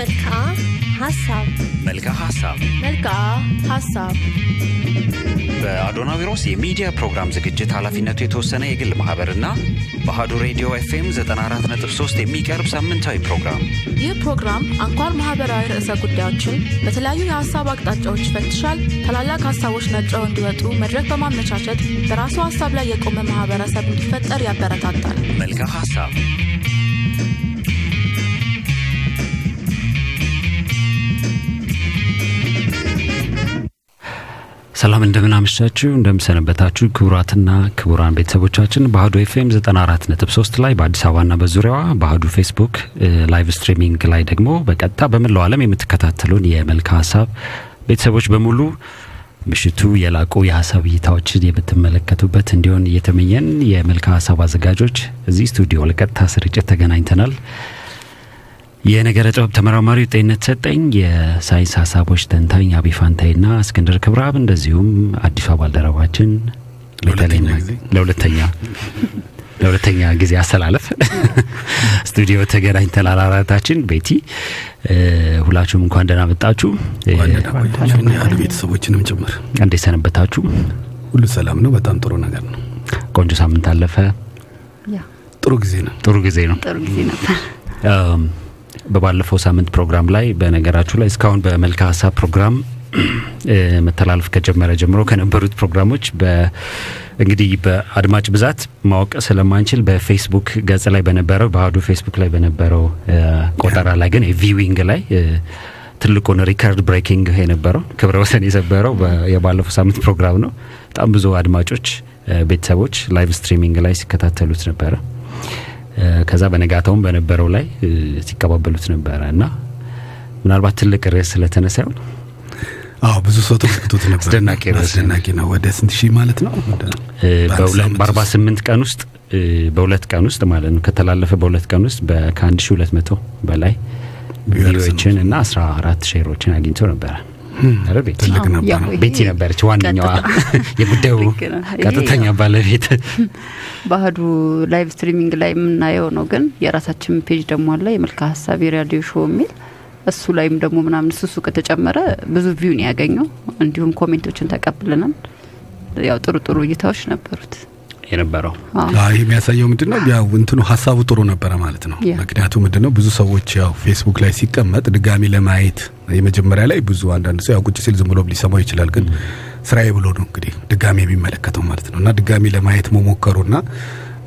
መልክዓ ሀሳብ መልክዓ ሀሳብ መልክዓ ሀሳብ በአዶናዊሮስ የሚዲያ ፕሮግራም ዝግጅት ኃላፊነቱ የተወሰነ የግል ማህበርና በአሀዱ ሬዲዮ ኤፍኤም 94.3 የሚቀርብ ሳምንታዊ ፕሮግራም ይህ ፕሮግራም አንኳር ማህበራዊ ርዕሰ ጉዳዮችን በተለያዩ የሀሳብ አቅጣጫዎች ይፈትሻል። ታላላቅ ሀሳቦች ነጥረው እንዲወጡ መድረክ በማመቻቸት በራሱ ሀሳብ ላይ የቆመ ማህበረሰብ እንዲፈጠር ያበረታታል። መልክዓ ሀሳብ ሰላም እንደምን አመሻችሁ እንደምን ሰነበታችሁ ክቡራትና ክቡራን ቤተሰቦቻችን በአህዱ ኤፍኤም 94.3 ላይ በአዲስ አበባና በዙሪያዋ በአህዱ ፌስቡክ live streaming ላይ ደግሞ በቀጥታ በመላው ዓለም የምትከታተሉን የመልክዓ ሀሳብ ቤተሰቦች በሙሉ ምሽቱ የላቁ የሀሳብ እይታዎችን የምትመለከቱበት እንዲሆን እየተመኘን የመልክዓ ሀሳብ አዘጋጆች እዚህ ስቱዲዮ ለቀጥታ ስርጭት ተገናኝተናል። የነገረ ጥበብ ተመራማሪው ጤንነት ሰጠኝ፣ የሳይንስ ሀሳቦች ተንታኝ አቢ ፋንታይና እስክንድር ክብረአብ እንደዚሁም አዲሷ ባልደረባችን ለሁለተኛ ለሁለተኛ ጊዜ አሰላለፍ ስቱዲዮ ተገናኝተናል። አራታችን ቤቲ ሁላችሁም እንኳን ደህና መጣችሁ። ያሉ ቤተሰቦችንም ጭምር እንዴት ሰነበታችሁ? ሁሉ ሰላም ነው። በጣም ጥሩ ነገር ነው። ቆንጆ ሳምንት አለፈ። ጥሩ ጊዜ ነው። ጥሩ ጊዜ ነው። ጥሩ ጊዜ ነበር። በባለፈው ሳምንት ፕሮግራም ላይ በነገራችሁ ላይ እስካሁን በመልክዓ ሀሳብ ፕሮግራም መተላለፍ ከጀመረ ጀምሮ ከነበሩት ፕሮግራሞች እንግዲህ በአድማጭ ብዛት ማወቅ ስለማንችል በፌስቡክ ገጽ ላይ በነበረው በአህዱ ፌስቡክ ላይ በነበረው ቆጠራ ላይ ግን viewing ላይ ትልቁን record breaking የነበረው ክብረ ወሰን የሰበረው የባለፈው ሳምንት ፕሮግራም ነው። በጣም ብዙ አድማጮች፣ ቤተሰቦች live streaming ላይ ሲከታተሉት ነበረ። ከዛ በነጋታውም በነበረው ላይ ሲቀባበሉት ነበረ እና ምናልባት ትልቅ ርዕስ ስለተነሳ ይሆን አዎ ብዙ ሰው ተመልክቶት ነበር። አስደናቂ አስደናቂ ነው። ወደ ስንት ሺህ ማለት ነው? በአርባ ስምንት ቀን ውስጥ በሁለት ቀን ውስጥ ማለት ነው ከተላለፈ በሁለት ቀን ውስጥ ከአንድ ሺህ ሁለት መቶ በላይ ቪዎችን እና አስራ አራት share ኦችን አግኝቶ ነበረ። ትልቅ ነበር። ቤቲ ነበረች ዋነኛዋ የጉዳዩ ቀጥተኛ ባለቤት። በአህዱ live streaming ላይ የምናየው ነው። ግን የራሳችን page ደግሞ አለ የመልክዓ ሀሳብ የራዲዮ show የሚል እሱ ላይም ደግሞ ምናምን እሱ እሱ ከተጨመረ ብዙ view ነው ያገኘው። እንዲሁም comment ኦችን ተቀብለናል። ያው ጥሩ ጥሩ እይታዎች ነበሩት። የነበረው ይህ የሚያሳየው ምንድን ነው? ያው እንትኑ ሀሳቡ ጥሩ ነበረ ማለት ነው። yeah። ምክንያቱም ምንድን ነው ብዙ ሰዎች ያው ፌስቡክ ላይ ሲቀመጥ ድጋሚ ለማየት የመጀመሪያ ላይ ብዙ አንዳንድ ሰው ያው ቁጭ ሲል ዝም ብሎ ሊሰማው ይችላል። ግን ስራዬ ብሎ ነው እንግዲህ ድጋሚ የሚመለከተው ማለት ነው። እና ድጋሚ ለማየት መሞከሩና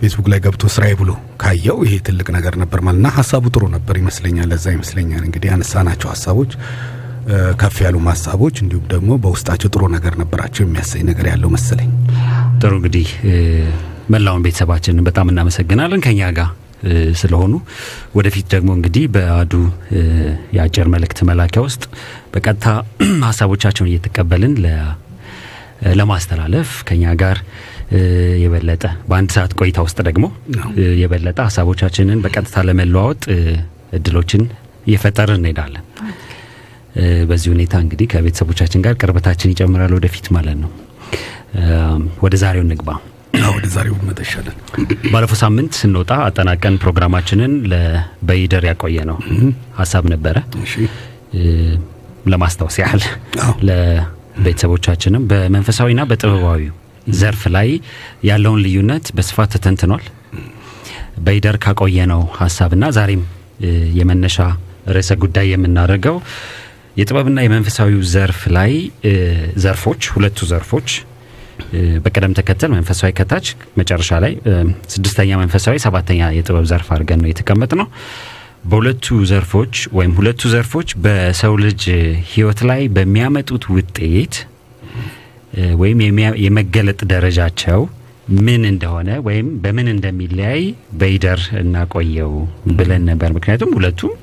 ፌስቡክ ላይ ገብቶ ስራዬ ብሎ ካየው ይሄ ትልቅ ነገር ነበር ማለት እና ሀሳቡ ጥሩ ነበር ይመስለኛል። ለዛ ይመስለኛል እንግዲህ ያነሳናቸው ሀሳቦች ከፍ ያሉም ሀሳቦች እንዲሁም ደግሞ በውስጣቸው ጥሩ ነገር ነበራቸው የሚያሳይ ነገር ያለው መሰለኝ። ጥሩ እንግዲህ መላውን ቤተሰባችንን በጣም እናመሰግናለን ከኛ ጋር ስለሆኑ ወደፊት ደግሞ እንግዲህ በአህዱ እ፣ የአጭር መልእክት መላኪያ ውስጥ በቀጥታ ሀሳቦቻቸውን እየተቀበልን ለማስተላለፍ ከኛ ጋር የበለጠ በአንድ ሰዓት ቆይታ ውስጥ ደግሞ የበለጠ ሀሳቦቻችንን በቀጥታ ለመለዋወጥ እድሎችን እየፈጠርን እንሄዳለን። በዚህ ሁኔታ እንግዲህ ከቤተሰቦቻችን ጋር ቅርበታችን ይጨምራል ወደፊት ማለት ነው። ወደ ዛሬው እንግባ። አዎ ወደ ዛሬው ይሻላል። ባለፈው ሳምንት ስንወጣ አጠናቀን ፕሮግራማችንን በይደር ያቆየ ነው ሀሳብ ነበረ። ለማስታወስ ያህል ለቤተሰቦቻችንም በመንፈሳዊና በጥበባዊ ዘርፍ ላይ ያለውን ልዩነት በስፋት ተተንትኗል። በይደር ካቆየነው ሀሳብና ዛሬም የመነሻ ርዕሰ ጉዳይ የምናደርገው የጥበብና የመንፈሳዊው ዘርፍ ላይ ዘርፎች ሁለቱ ዘርፎች በቅደም ተከተል መንፈሳዊ ከታች መጨረሻ ላይ ስድስተኛ መንፈሳዊ ሰባተኛ የጥበብ ዘርፍ አድርገን ነው የተቀመጥ ነው። በሁለቱ ዘርፎች ወይም ሁለቱ ዘርፎች በሰው ልጅ ሕይወት ላይ በሚያመጡት ውጤት ወይም የመገለጥ ደረጃቸው ምን እንደሆነ ወይም በምን እንደሚለያይ በይደር እናቆየው ብለን ነበር። ምክንያቱም ሁለቱም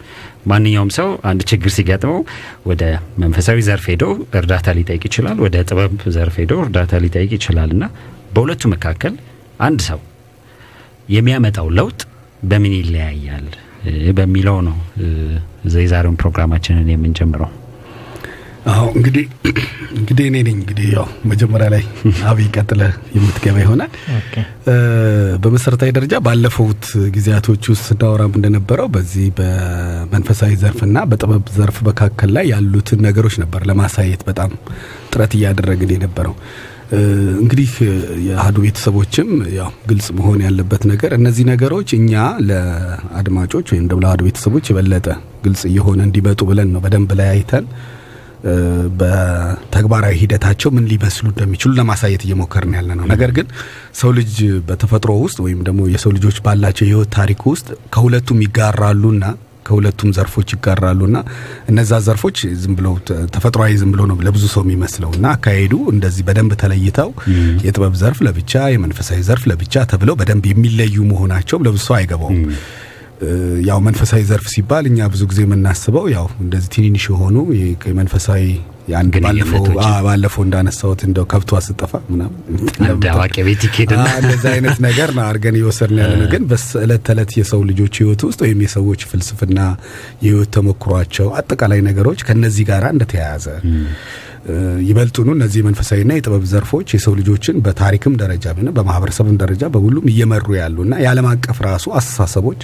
ማንኛውም ሰው አንድ ችግር ሲገጥመው ወደ መንፈሳዊ ዘርፍ ሄዶ እርዳታ ሊጠይቅ ይችላል፣ ወደ ጥበብ ዘርፍ ሄዶ እርዳታ ሊጠይቅ ይችላል እና በሁለቱ መካከል አንድ ሰው የሚያመጣው ለውጥ በምን ይለያያል በሚለው ነው የዛሬውን ፕሮግራማችንን የምንጀምረው። አዎ እንግዲህ እንግዲህ እኔ ነኝ እንግዲህ ያው መጀመሪያ ላይ አብይ ቀጥለ የምትገባ ይሆናል። በመሰረታዊ ደረጃ ባለፉት ጊዜያቶች ውስጥ ስናወራም እንደነበረው በዚህ በመንፈሳዊ ዘርፍና በጥበብ ዘርፍ መካከል ላይ ያሉትን ነገሮች ነበር ለማሳየት በጣም ጥረት እያደረግን የነበረው። እንግዲህ የአህዱ ቤተሰቦችም ያው ግልጽ መሆን ያለበት ነገር እነዚህ ነገሮች እኛ ለአድማጮች ወይም ደግሞ ለአህዱ ቤተሰቦች የበለጠ ግልጽ እየሆነ እንዲመጡ ብለን ነው በደንብ ላይ አይተን በተግባራዊ ሂደታቸው ምን ሊመስሉ እንደሚችሉ ለማሳየት እየሞከርን ያለ ነው። ነገር ግን ሰው ልጅ በተፈጥሮ ውስጥ ወይም ደግሞ የሰው ልጆች ባላቸው የህይወት ታሪክ ውስጥ ከሁለቱም ይጋራሉና ከሁለቱም ዘርፎች ይጋራሉና እነዛ ዘርፎች ዝም ብለው ተፈጥሯዊ ዝም ብሎ ነው ለብዙ ሰው የሚመስለው እና አካሄዱ እንደዚህ በደንብ ተለይተው የጥበብ ዘርፍ ለብቻ የመንፈሳዊ ዘርፍ ለብቻ ተብለው በደንብ የሚለዩ መሆናቸውም ለብዙ ሰው አይገባውም። ያው መንፈሳዊ ዘርፍ ሲባል እኛ ብዙ ጊዜ የምናስበው ያው እንደዚህ ትንንሽ የሆኑ የመንፈሳዊ የአንድ ባለፈው እንዳነሳሁት እንደው ከብቷ ስጠፋ ምናምን አንድ አዋቂ ቤት ይኬድና አ፣ እንደዛ አይነት ነገር ነው አድርገን እየወሰድን ያለ ነው። ግን በእለት ተዕለት የሰው ልጆች ህይወት ውስጥ ወይም የሰዎች ፍልስፍና የህይወት ተሞክሯቸው አጠቃላይ ነገሮች ከነዚህ ጋር እንደተያያዘ ይበልጡኑ እነዚህ መንፈሳዊና የጥበብ ዘርፎች የሰው ልጆችን በታሪክም ደረጃ በማህበረሰብም ደረጃ በሁሉም እየመሩ ያሉና የዓለም አቀፍ ራሱ አስተሳሰቦች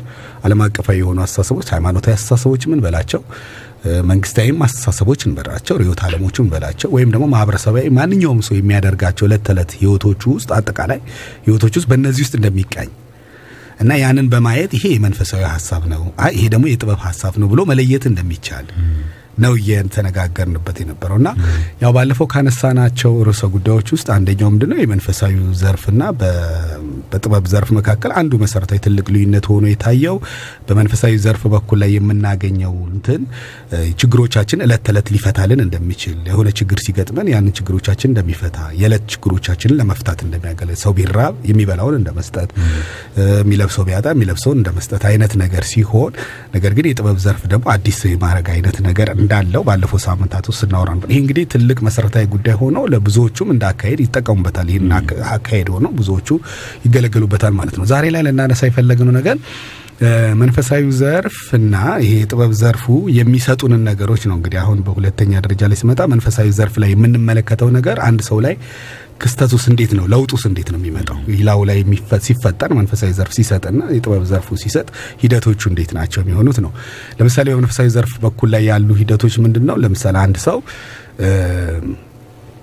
ዓለም አቀፋዊ የሆኑ አስተሳሰቦች ሃይማኖታዊ አስተሳሰቦች ምን በላቸው? መንግስታዊም አስተሳሰቦች እንበላቸው ርዕዮተ ዓለሞቹ እንበላቸው ወይም ደግሞ ማህበረሰባዊ ማንኛውም ሰው የሚያደርጋቸው ዕለት ተዕለት ህይወቶቹ ውስጥ አጠቃላይ ህይወቶች ውስጥ በእነዚህ ውስጥ እንደሚቃኝ እና ያንን በማየት ይሄ የመንፈሳዊ ሀሳብ ነው፣ ይሄ ደግሞ የጥበብ ሀሳብ ነው ብሎ መለየት እንደሚቻል ነው እየተነጋገርንበት የነበረው። እና ያው ባለፈው ካነሳናቸው ርዕሰ ጉዳዮች ውስጥ አንደኛው ምንድነው? የመንፈሳዊ ዘርፍና በጥበብ ዘርፍ መካከል አንዱ መሰረታዊ ትልቅ ልዩነት ሆኖ የታየው በመንፈሳዊ ዘርፍ በኩል ላይ የምናገኘው እንትን ችግሮቻችን እለት ተዕለት ሊፈታልን እንደሚችል የሆነ ችግር ሲገጥመን ያንን ችግሮቻችን እንደሚፈታ የዕለት ችግሮቻችንን ለመፍታት እንደሚያገለግል ሰው ቢራብ የሚበላውን እንደ መስጠት እ፣ የሚለብሰው ቢያጣ የሚለብሰውን እንደ መስጠት አይነት ነገር ሲሆን ነገር ግን የጥበብ ዘርፍ ደግሞ አዲስ የማድረግ አይነት ነገር እንዳለው ባለፈው ሳምንታት ውስጥ ስናወራ ይህ እንግዲህ ትልቅ መሰረታዊ ጉዳይ ሆኖ ለብዙዎቹም እንደ አካሄድ ይጠቀሙበታል። ይህን አካ- አካሄድ ሆኖ ብዙዎቹ ይገለገሉበታል ማለት ነው። ዛሬ ላይ ልናነሳ የፈለግነው ነገር መንፈሳዊ ዘርፍ እና ይሄ የጥበብ ዘርፉ የሚሰጡንን ነገሮች ነው። እንግዲህ አሁን በሁለተኛ ደረጃ ላይ ሲመጣ መንፈሳዊ ዘርፍ ላይ የምንመለከተው ነገር አንድ ሰው ላይ ክስተቱስ እንዴት ነው? ለውጡስ እንዴት ነው የሚመጣው? ይላው ላይ ሲፈጠር መንፈሳዊ ዘርፍ ሲሰጥና የጥበብ ዘርፉ ሲሰጥ ሂደቶቹ እንዴት ናቸው የሚሆኑት ነው። ለምሳሌ በመንፈሳዊ ዘርፍ በኩል ላይ ያሉ ሂደቶች ምንድን ነው? ለምሳሌ አንድ ሰው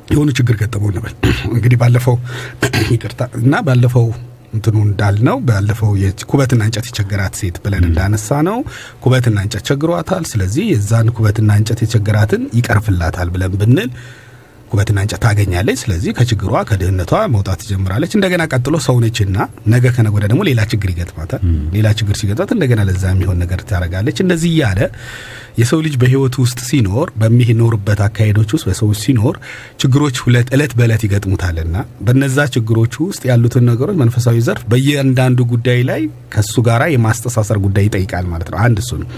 እ፣ የሆኑ ችግር ገጠመው እንበል እንግዲህ ባለፈው ይቅርታ እና ባለፈው እንትኑ እንዳልነው ባለፈው ኩበትና እንጨት የቸገራት ሴት ብለን እንዳነሳ ነው ኩበትና እንጨት ቸግሯታል። ስለዚህ የዛን ኩበትና እንጨት የቸገራትን ይቀርፍላታል ብለን ብንል ኩበትና እንጨት ታገኛለች። ስለዚህ ከችግሯ ከድህነቷ መውጣት ትጀምራለች። እንደገና ቀጥሎ ሰው ነችና ነገ ከነገ ወዲያ ደግሞ ሌላ ችግር ይገጥማታል። ሌላ ችግር ሲገጥማት እንደገና ለዛ የሚሆን ነገር ታደርጋለች። እንደዚህ እያለ የሰው ልጅ በህይወቱ ውስጥ ሲኖር በሚኖርበት አካሄዶች ውስጥ በሰዎች ሲኖር ችግሮች ሁለት እለት በእለት ይገጥሙታልና በነዛ ችግሮች ውስጥ ያሉትን ነገሮች መንፈሳዊ ዘርፍ በእያንዳንዱ ጉዳይ ላይ ከሱ ጋራ የማስተሳሰር ጉዳይ ይጠይቃል ማለት ነው። አንድ እሱ ነው።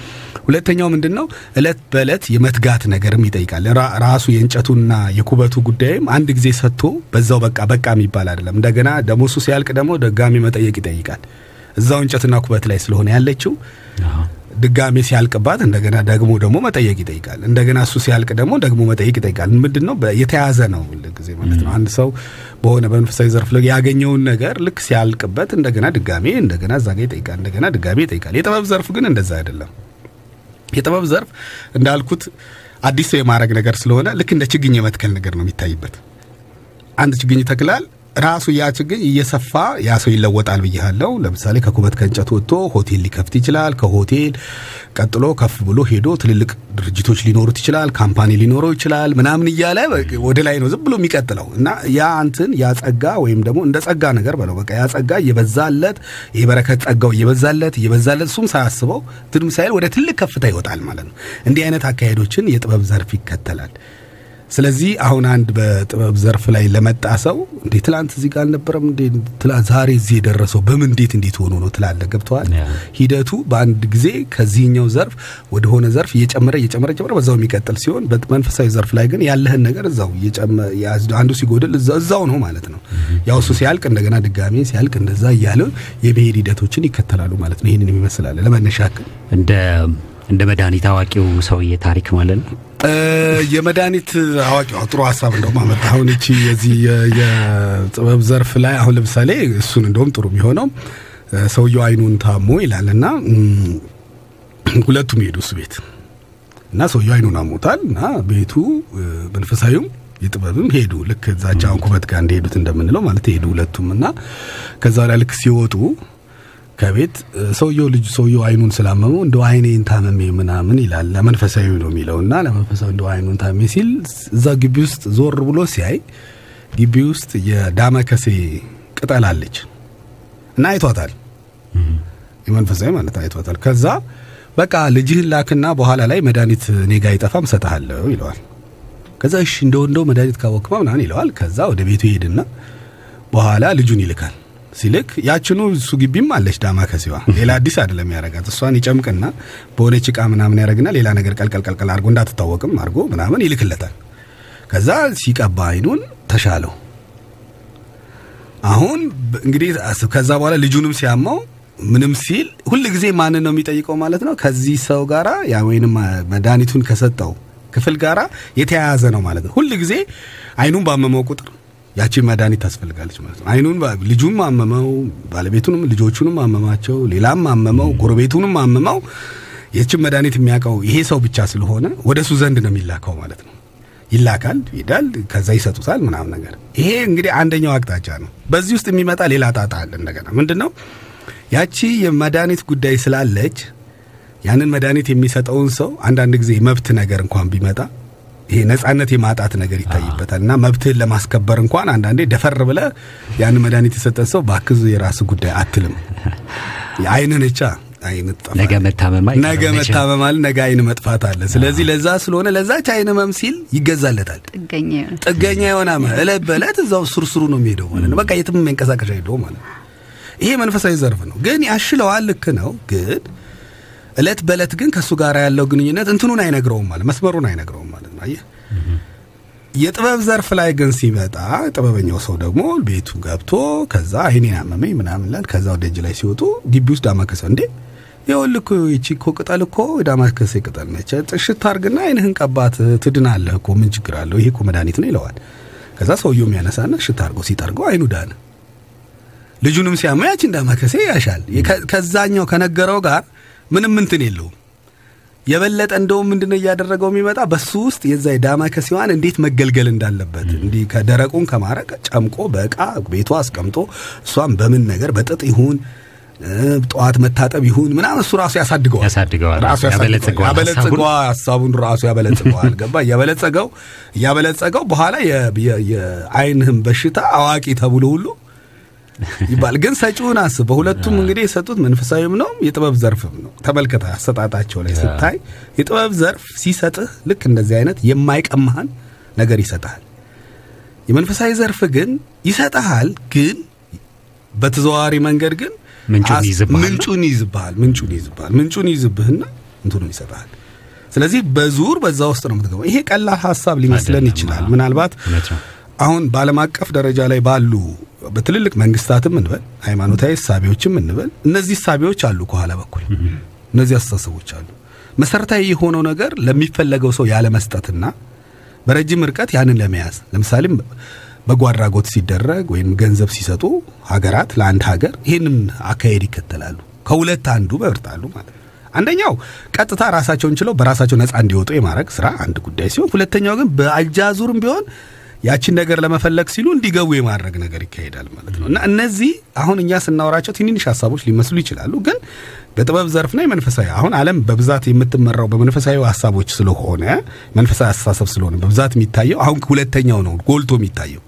ሁለተኛው ምንድን ነው? እለት በእለት የመትጋት ነገርም ይጠይቃል። ራሱ የእንጨቱና የኩበቱ ጉዳይም አንድ ጊዜ ሰጥቶ በዛው በቃ በቃ የሚባል አይደለም። እንደገና ደሞሱ ሲያልቅ ደግሞ ደጋሚ መጠየቅ ይጠይቃል። እዛው እንጨትና ኩበት ላይ ስለሆነ ያለችው ድጋሜ ሲያልቅባት እንደገና ደግሞ ደግሞ መጠየቅ ይጠይቃል። እንደገና እሱ ሲያልቅ ደግሞ ደግሞ መጠየቅ ይጠይቃል። ምንድን ነው የተያዘ ነው ጊዜ ማለት ነው። አንድ ሰው በሆነ በመንፈሳዊ ዘርፍ ላይ ያገኘውን ነገር ልክ ሲያልቅበት እንደገና ድጋሜ እንደገና እዛ ጋ ይጠይቃል። እንደገና ድጋሜ ይጠይቃል። የጥበብ ዘርፍ ግን እንደዛ አይደለም። የጥበብ ዘርፍ እንዳልኩት አዲስ ሰው የማድረግ ነገር ስለሆነ ልክ እንደ ችግኝ የመትከል ነገር ነው የሚታይበት። አንድ ችግኝ ተክላል ራሱ ያ ችግኝ እየሰፋ ያ ሰው ይለወጣል ብያለው። ለምሳሌ ከኩበት ከእንጨት ወጥቶ ሆቴል ሊከፍት ይችላል። ከሆቴል ቀጥሎ ከፍ ብሎ ሄዶ ትልልቅ ድርጅቶች ሊኖሩት ይችላል። company ሊኖረው ይችላል ምናምን እያለ ወደ ላይ ነው ዝም ብሎ የሚቀጥለው እና ያ እንትን ያ ወይም ደግሞ እንደ ጸጋ ነገር በለው በቃ ያ እየበዛለት የበረከት ጸጋው እየበዛለት እየበዛለት እሱም ሳያስበው ምንም ሳይል ወደ ትልቅ ከፍታ ይወጣል ማለት ነው። እንዲህ አይነት አካሄዶችን የጥበብ ዘርፍ ይከተላል። ስለዚህ አሁን አንድ በጥበብ ዘርፍ ላይ ለመጣ ሰው እንዴ ትላንት እዚህ ጋር አልነበረም እንዴ? ትላንት ዛሬ እዚህ የደረሰው በምን እንዴት እንዴት ሆኖ ነው ትላለ ገብተዋል? ሂደቱ በአንድ ጊዜ ከዚህኛው ዘርፍ ወደ ሆነ ዘርፍ እየጨመረ እየጨመረ እየጨመረ በዛው የሚቀጥል ሲሆን በመንፈሳዊ ዘርፍ ላይ ግን ያለህን ነገር እዛው አንዱ ሲጎድል እዛው ነው ማለት ነው። ያው እሱ ሲያልቅ እንደገና ድጋሜ ሲያልቅ እንደዛ እያለ የመሄድ ሂደቶችን ይከተላሉ ማለት ነው። ይህንን የሚመስላል ለመነሻ እንደ እንደ መድኃኒት አዋቂው ሰውዬ ታሪክ ማለት ነው። የመድኃኒት አዋቂ ጥሩ ሀሳብ እንደውም አመጣ። አሁን እቺ የዚህ የጥበብ ዘርፍ ላይ አሁን ለምሳሌ እሱን እንደውም ጥሩ የሚሆነው ሰውየው አይኑን ታሞ ይላል እና ሁለቱም ሄዱ እሱ ቤት እና ሰውየው አይኑን አሞታል እና ቤቱ እ፣ መንፈሳዊውም የጥበብም ሄዱ ልክ እዛች አሁን ኩበት ጋር እንደሄዱት እንደምንለው ማለት ሄዱ ሁለቱም እና ከዛ ላይ ልክ ሲወጡ ከቤት ሰውየው ልጅ ሰውየው አይኑን ስላመመው እንደው አይኔን ታመሜ ምናምን ይላል። ለመንፈሳዊ ነው የሚለው እና ለመንፈሳዊ እንደው አይኑን ታመሜ ሲል እዛ ግቢ ውስጥ ዞር ብሎ ሲያይ ግቢ ውስጥ የዳመከሴ ቅጠል አለች እና አይቷታል። የመንፈሳዊ ማለት አይቷታል። ከዛ በቃ ልጅህን ላክና በኋላ ላይ መድኃኒት እኔ ጋ አይጠፋም ሰጥሃለሁ ይለዋል። ከዛ እሺ እንደው እንደው መድኃኒት ካወቅማ ምናምን ይለዋል። ከዛ ወደ ቤቱ ይሄድና በኋላ ልጁን ይልካል። ሲልክ ያችኑ እሱ ግቢም አለች ዳማ ከሲዋ ሌላ አዲስ አይደለም ያረጋት። እሷን ይጨምቅና በሆነች እቃ ምናምን ያደረግና ሌላ ነገር ቀልቀል ቀልቀል አድርጎ እንዳትታወቅም አድርጎ ምናምን ይልክለታል። ከዛ ሲቀባ አይኑን ተሻለው። አሁን እንግዲህ ከዛ በኋላ ልጁንም ሲያማው ምንም ሲል ሁል ጊዜ ማንን ነው የሚጠይቀው ማለት ነው? ከዚህ ሰው ጋራ ያ ወይንም መድኃኒቱን ከሰጠው ክፍል ጋራ የተያያዘ ነው ማለት ነው። ሁል ጊዜ አይኑን ባመመው ቁጥር ያቺን መድኃኒት ታስፈልጋለች ማለት ነው። አይኑን ልጁን አመመው፣ ባለቤቱንም ልጆቹንም አመማቸው፣ ሌላም አመመው፣ ጎረቤቱንም አመመው። የችን መድኃኒት የሚያውቀው ይሄ ሰው ብቻ ስለሆነ ወደ እሱ ዘንድ ነው የሚላከው ማለት ነው። ይላካል፣ ይሄዳል፣ ከዛ ይሰጡታል ምናምን ነገር። ይሄ እንግዲህ አንደኛው አቅጣጫ ነው። በዚህ ውስጥ የሚመጣ ሌላ ጣጣ አለ። እንደገና ምንድን ነው ያቺ የመድኃኒት ጉዳይ ስላለች ያንን መድኃኒት የሚሰጠውን ሰው አንዳንድ ጊዜ መብት ነገር እንኳን ቢመጣ ይሄ ነጻነት የማጣት ነገር ይታይበታል እና መብትህን ለማስከበር እንኳን አንዳንዴ ደፈር ብለ ያንን መድኃኒት የሰጠን ሰው ባክዝ የራስ ጉዳይ አትልም። አይን ትጠፋለች። ነገ መታመም አለ፣ ነገ አይን መጥፋት አለ። ስለዚህ ለዛ ስለሆነ ለዛች አይን ህመም ሲል ይገዛለታል። ጥገኛ የሆነ እለት በእለት እዛው ሱርስሩ ነው የሚሄደው ማለት ነው። በቃ የትም መንቀሳቀሻ ሄደው ማለት ነው። ይሄ መንፈሳዊ ዘርፍ ነው፣ ግን ያሽለዋል። ልክ ነው፣ ግን እለት በእለት ግን ከእሱ ጋር ያለው ግንኙነት እንትኑን አይነግረውም ማለት መስመሩን አይነግረውም ማለት ነው። የጥበብ ዘርፍ ላይ ግን ሲመጣ ጥበበኛው ሰው ደግሞ ቤቱ ገብቶ ከዛ አይኔን አመመኝ ምናምን ይላል። ከዛ ወደ እጅ ላይ ሲወጡ ግቢ ውስጥ ዳማከሴ እንዴ ይኸውልህ ይቺ እኮ ቅጠል እኮ ዳማከሴ ቅጠል ነች። ጥሽት አርግና አይንህን ቀባት ትድናለህ እኮ ምን ችግር አለው? ይሄ እኮ መድኃኒት ነው ይለዋል። ከዛ ሰውየው የሚያነሳና እሽት አርጎ ሲጠርገው አይኑ ዳነ። ልጁንም ሲያመው ያችን ዳማከሴ ያሻል። ከዛኛው ከነገረው ጋር ምንም እንትን የለውም። የበለጠ እንደውም ምንድነው እያደረገው የሚመጣ? በሱ ውስጥ የዛ የዳማከሴዋን እንዴት መገልገል እንዳለበት እንዲህ ከደረቁን ከማረቅ ጨምቆ በእቃ ቤቱ አስቀምጦ እሷን በምን ነገር በጥጥ ይሁን ጠዋት መታጠብ ይሁን ምናምን እሱ ራሱ ያሳድገዋል። ያሳድገዋል። ራሱ ያበለጽገዋል ሀሳቡን? ራሱ ያበለጽገዋል። ገባ እያበለጸገው እያበለጸገው በኋላ የአይንህም በሽታ አዋቂ ተብሎ ሁሉ ይባል ግን ሰጪውን አስብ። በሁለቱም እንግዲህ የሰጡት መንፈሳዊም ነው የጥበብ ዘርፍም ነው። ተመልከተ አሰጣጣቸው ላይ ስታይ የጥበብ ዘርፍ ሲሰጥህ ልክ እንደዚህ አይነት የማይቀማህን ነገር ይሰጥሃል። የመንፈሳዊ ዘርፍ ግን ይሰጥሃል፣ ግን በተዘዋዋሪ መንገድ ግን ምንጩን ነው? ምንጩን ይይዝብሃል። ምንጩን ይይዝብህና እንትኑን ይሰጥሃል። ስለዚህ በዙር በዛ ውስጥ ነው የምትገባው። ይሄ ቀላል ሀሳብ ሊመስለን ይችላል። ምናልባት አሁን በዓለም አቀፍ ደረጃ ላይ ባሉ በትልልቅ መንግስታትም እንበል ሃይማኖታዊ እሳቤዎችም እንበል እነዚህ እሳቤዎች አሉ፣ ከኋላ በኩል እነዚህ አስተሳሰቦች አሉ። መሰረታዊ የሆነው ነገር ለሚፈለገው ሰው ያለ መስጠትና በረጅም ርቀት ያንን ለመያዝ ለምሳሌ በጎ አድራጎት ሲደረግ ወይም ገንዘብ ሲሰጡ ሀገራት ለአንድ ሀገር ይህንን አካሄድ ይከተላሉ። ከሁለት አንዱ መርጣሉ ማለት ነው። አንደኛው ቀጥታ ራሳቸውን ችለው በራሳቸው ነፃ እንዲወጡ የማድረግ ስራ አንድ ጉዳይ ሲሆን፣ ሁለተኛው ግን በአጃዙርም ቢሆን ያችን ነገር ለመፈለግ ሲሉ እንዲገቡ የማድረግ ነገር ይካሄዳል ማለት ነው። እና እነዚህ አሁን እኛ ስናወራቸው ትንንሽ ሀሳቦች ሊመስሉ ይችላሉ፣ ግን በጥበብ ዘርፍና የመንፈሳዊ አሁን ዓለም በብዛት የምትመራው በመንፈሳዊ ሀሳቦች ስለሆነ መንፈሳዊ አስተሳሰብ ስለሆነ በብዛት የሚታየው አሁን ሁለተኛው ነው ጎልቶ የሚታየው።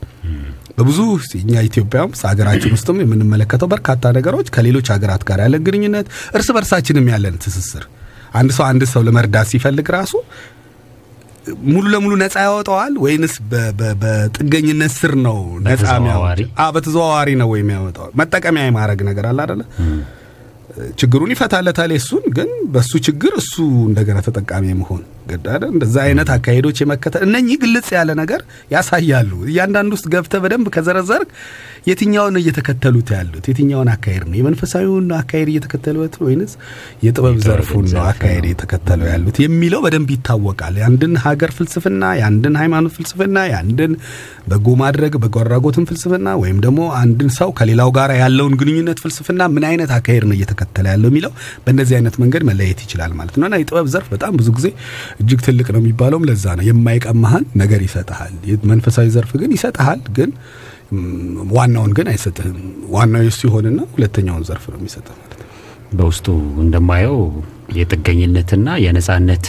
በብዙ እኛ ኢትዮጵያ ውስጥ ሀገራችን ውስጥም የምንመለከተው በርካታ ነገሮች ከሌሎች ሀገራት ጋር ያለን ግንኙነት፣ እርስ በርሳችንም ያለን ትስስር አንድ ሰው አንድ ሰው ለመርዳት ሲፈልግ ራሱ ሙሉ ለሙሉ ነፃ ያወጣዋል ወይንስ በጥገኝነት ስር ነው ነፃ? የሚያወጣው? በተዘዋዋሪ ነው ወይም ያወጣዋል። መጠቀሚያ የማድረግ ነገር አለ አይደለ? ችግሩን ይፈታለታል የሱን ግን በሱ ችግር እሱ እንደገና ተጠቃሚ መሆን ገዳደ እንደዛ አይነት አካሄዶች የመከተል እነኚህ ግልጽ ያለ ነገር ያሳያሉ። እያንዳንዱ ውስጥ ገብተህ በደንብ ከዘረዘርክ የትኛውን እየተከተሉት ያሉት? የትኛውን አካሄድ ነው? የመንፈሳዊውን አካሄድ እየተከተሉት ወይንስ የጥበብ ዘርፉን ነው አካሄድ እየተከተሉ ያሉት የሚለው በደንብ ይታወቃል። የአንድን ሀገር ፍልስፍና፣ የአንድን ሃይማኖት ፍልስፍና፣ የአንድን በጎ ማድረግ በጎ አድራጎትን ፍልስፍና ወይም ደግሞ አንድን ሰው ከሌላው ጋር ያለውን ግንኙነት ፍልስፍና ምን አይነት አካሄድ ነው እየተከተለ ያለው የሚለው በእነዚህ አይነት መንገድ መለየት ይችላል ማለት እና የጥበብ ዘርፍ በጣም ብዙ ጊዜ እጅግ ትልቅ ነው የሚባለውም ለዛ ነው። የማይቀማህን ነገር ይሰጥሃል። መንፈሳዊ ዘርፍ ግን ይሰጥሃል ግን ዋናውን ግን አይሰጥህም። ዋናው የሱ ይሆንና ሁለተኛውን ዘርፍ ነው የሚሰጥህ ማለት ነው። በውስጡ እንደማየው የጥገኝነትና የነጻነት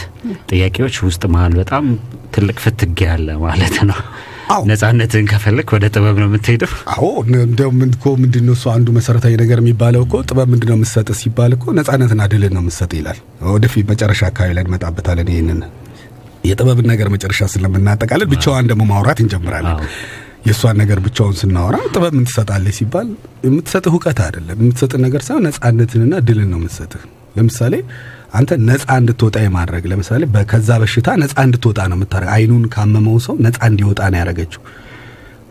ጥያቄዎች ውስጥ መሀል በጣም ትልቅ ፍትጌ ያለ ማለት ነው። ነጻነትን ከፈለግ ወደ ጥበብ ነው የምትሄደው። አዎ እንደው ምን እኮ ምንድን ነው እሱ አንዱ መሰረታዊ ነገር የሚባለው እኮ ጥበብ ምንድን ነው የምትሰጥ ሲባል እኮ ነጻነትና ድልን ነው የምትሰጥ ይላል። ወደፊት መጨረሻ አካባቢ ላይ እንመጣበታለን። ይህንን የጥበብን ነገር መጨረሻ ስለምናጠቃለን ብቻዋን ደግሞ ማውራት እንጀምራለን። የእሷን ነገር ብቻውን ስናወራ ጥበብ ምን ትሰጣለች ሲባል የምትሰጥህ እውቀት አይደለም የምትሰጥህ ነገር ሳይሆን ነጻነትንና ድልን ነው የምትሰጥህ። ለምሳሌ አንተ ነጻ እንድትወጣ የማድረግ ለምሳሌ ከዛ በሽታ ነጻ እንድትወጣ ነው የምታደርግ። አይኑን ካመመው ሰው ነጻ እንዲወጣ ነው ያደረገችው።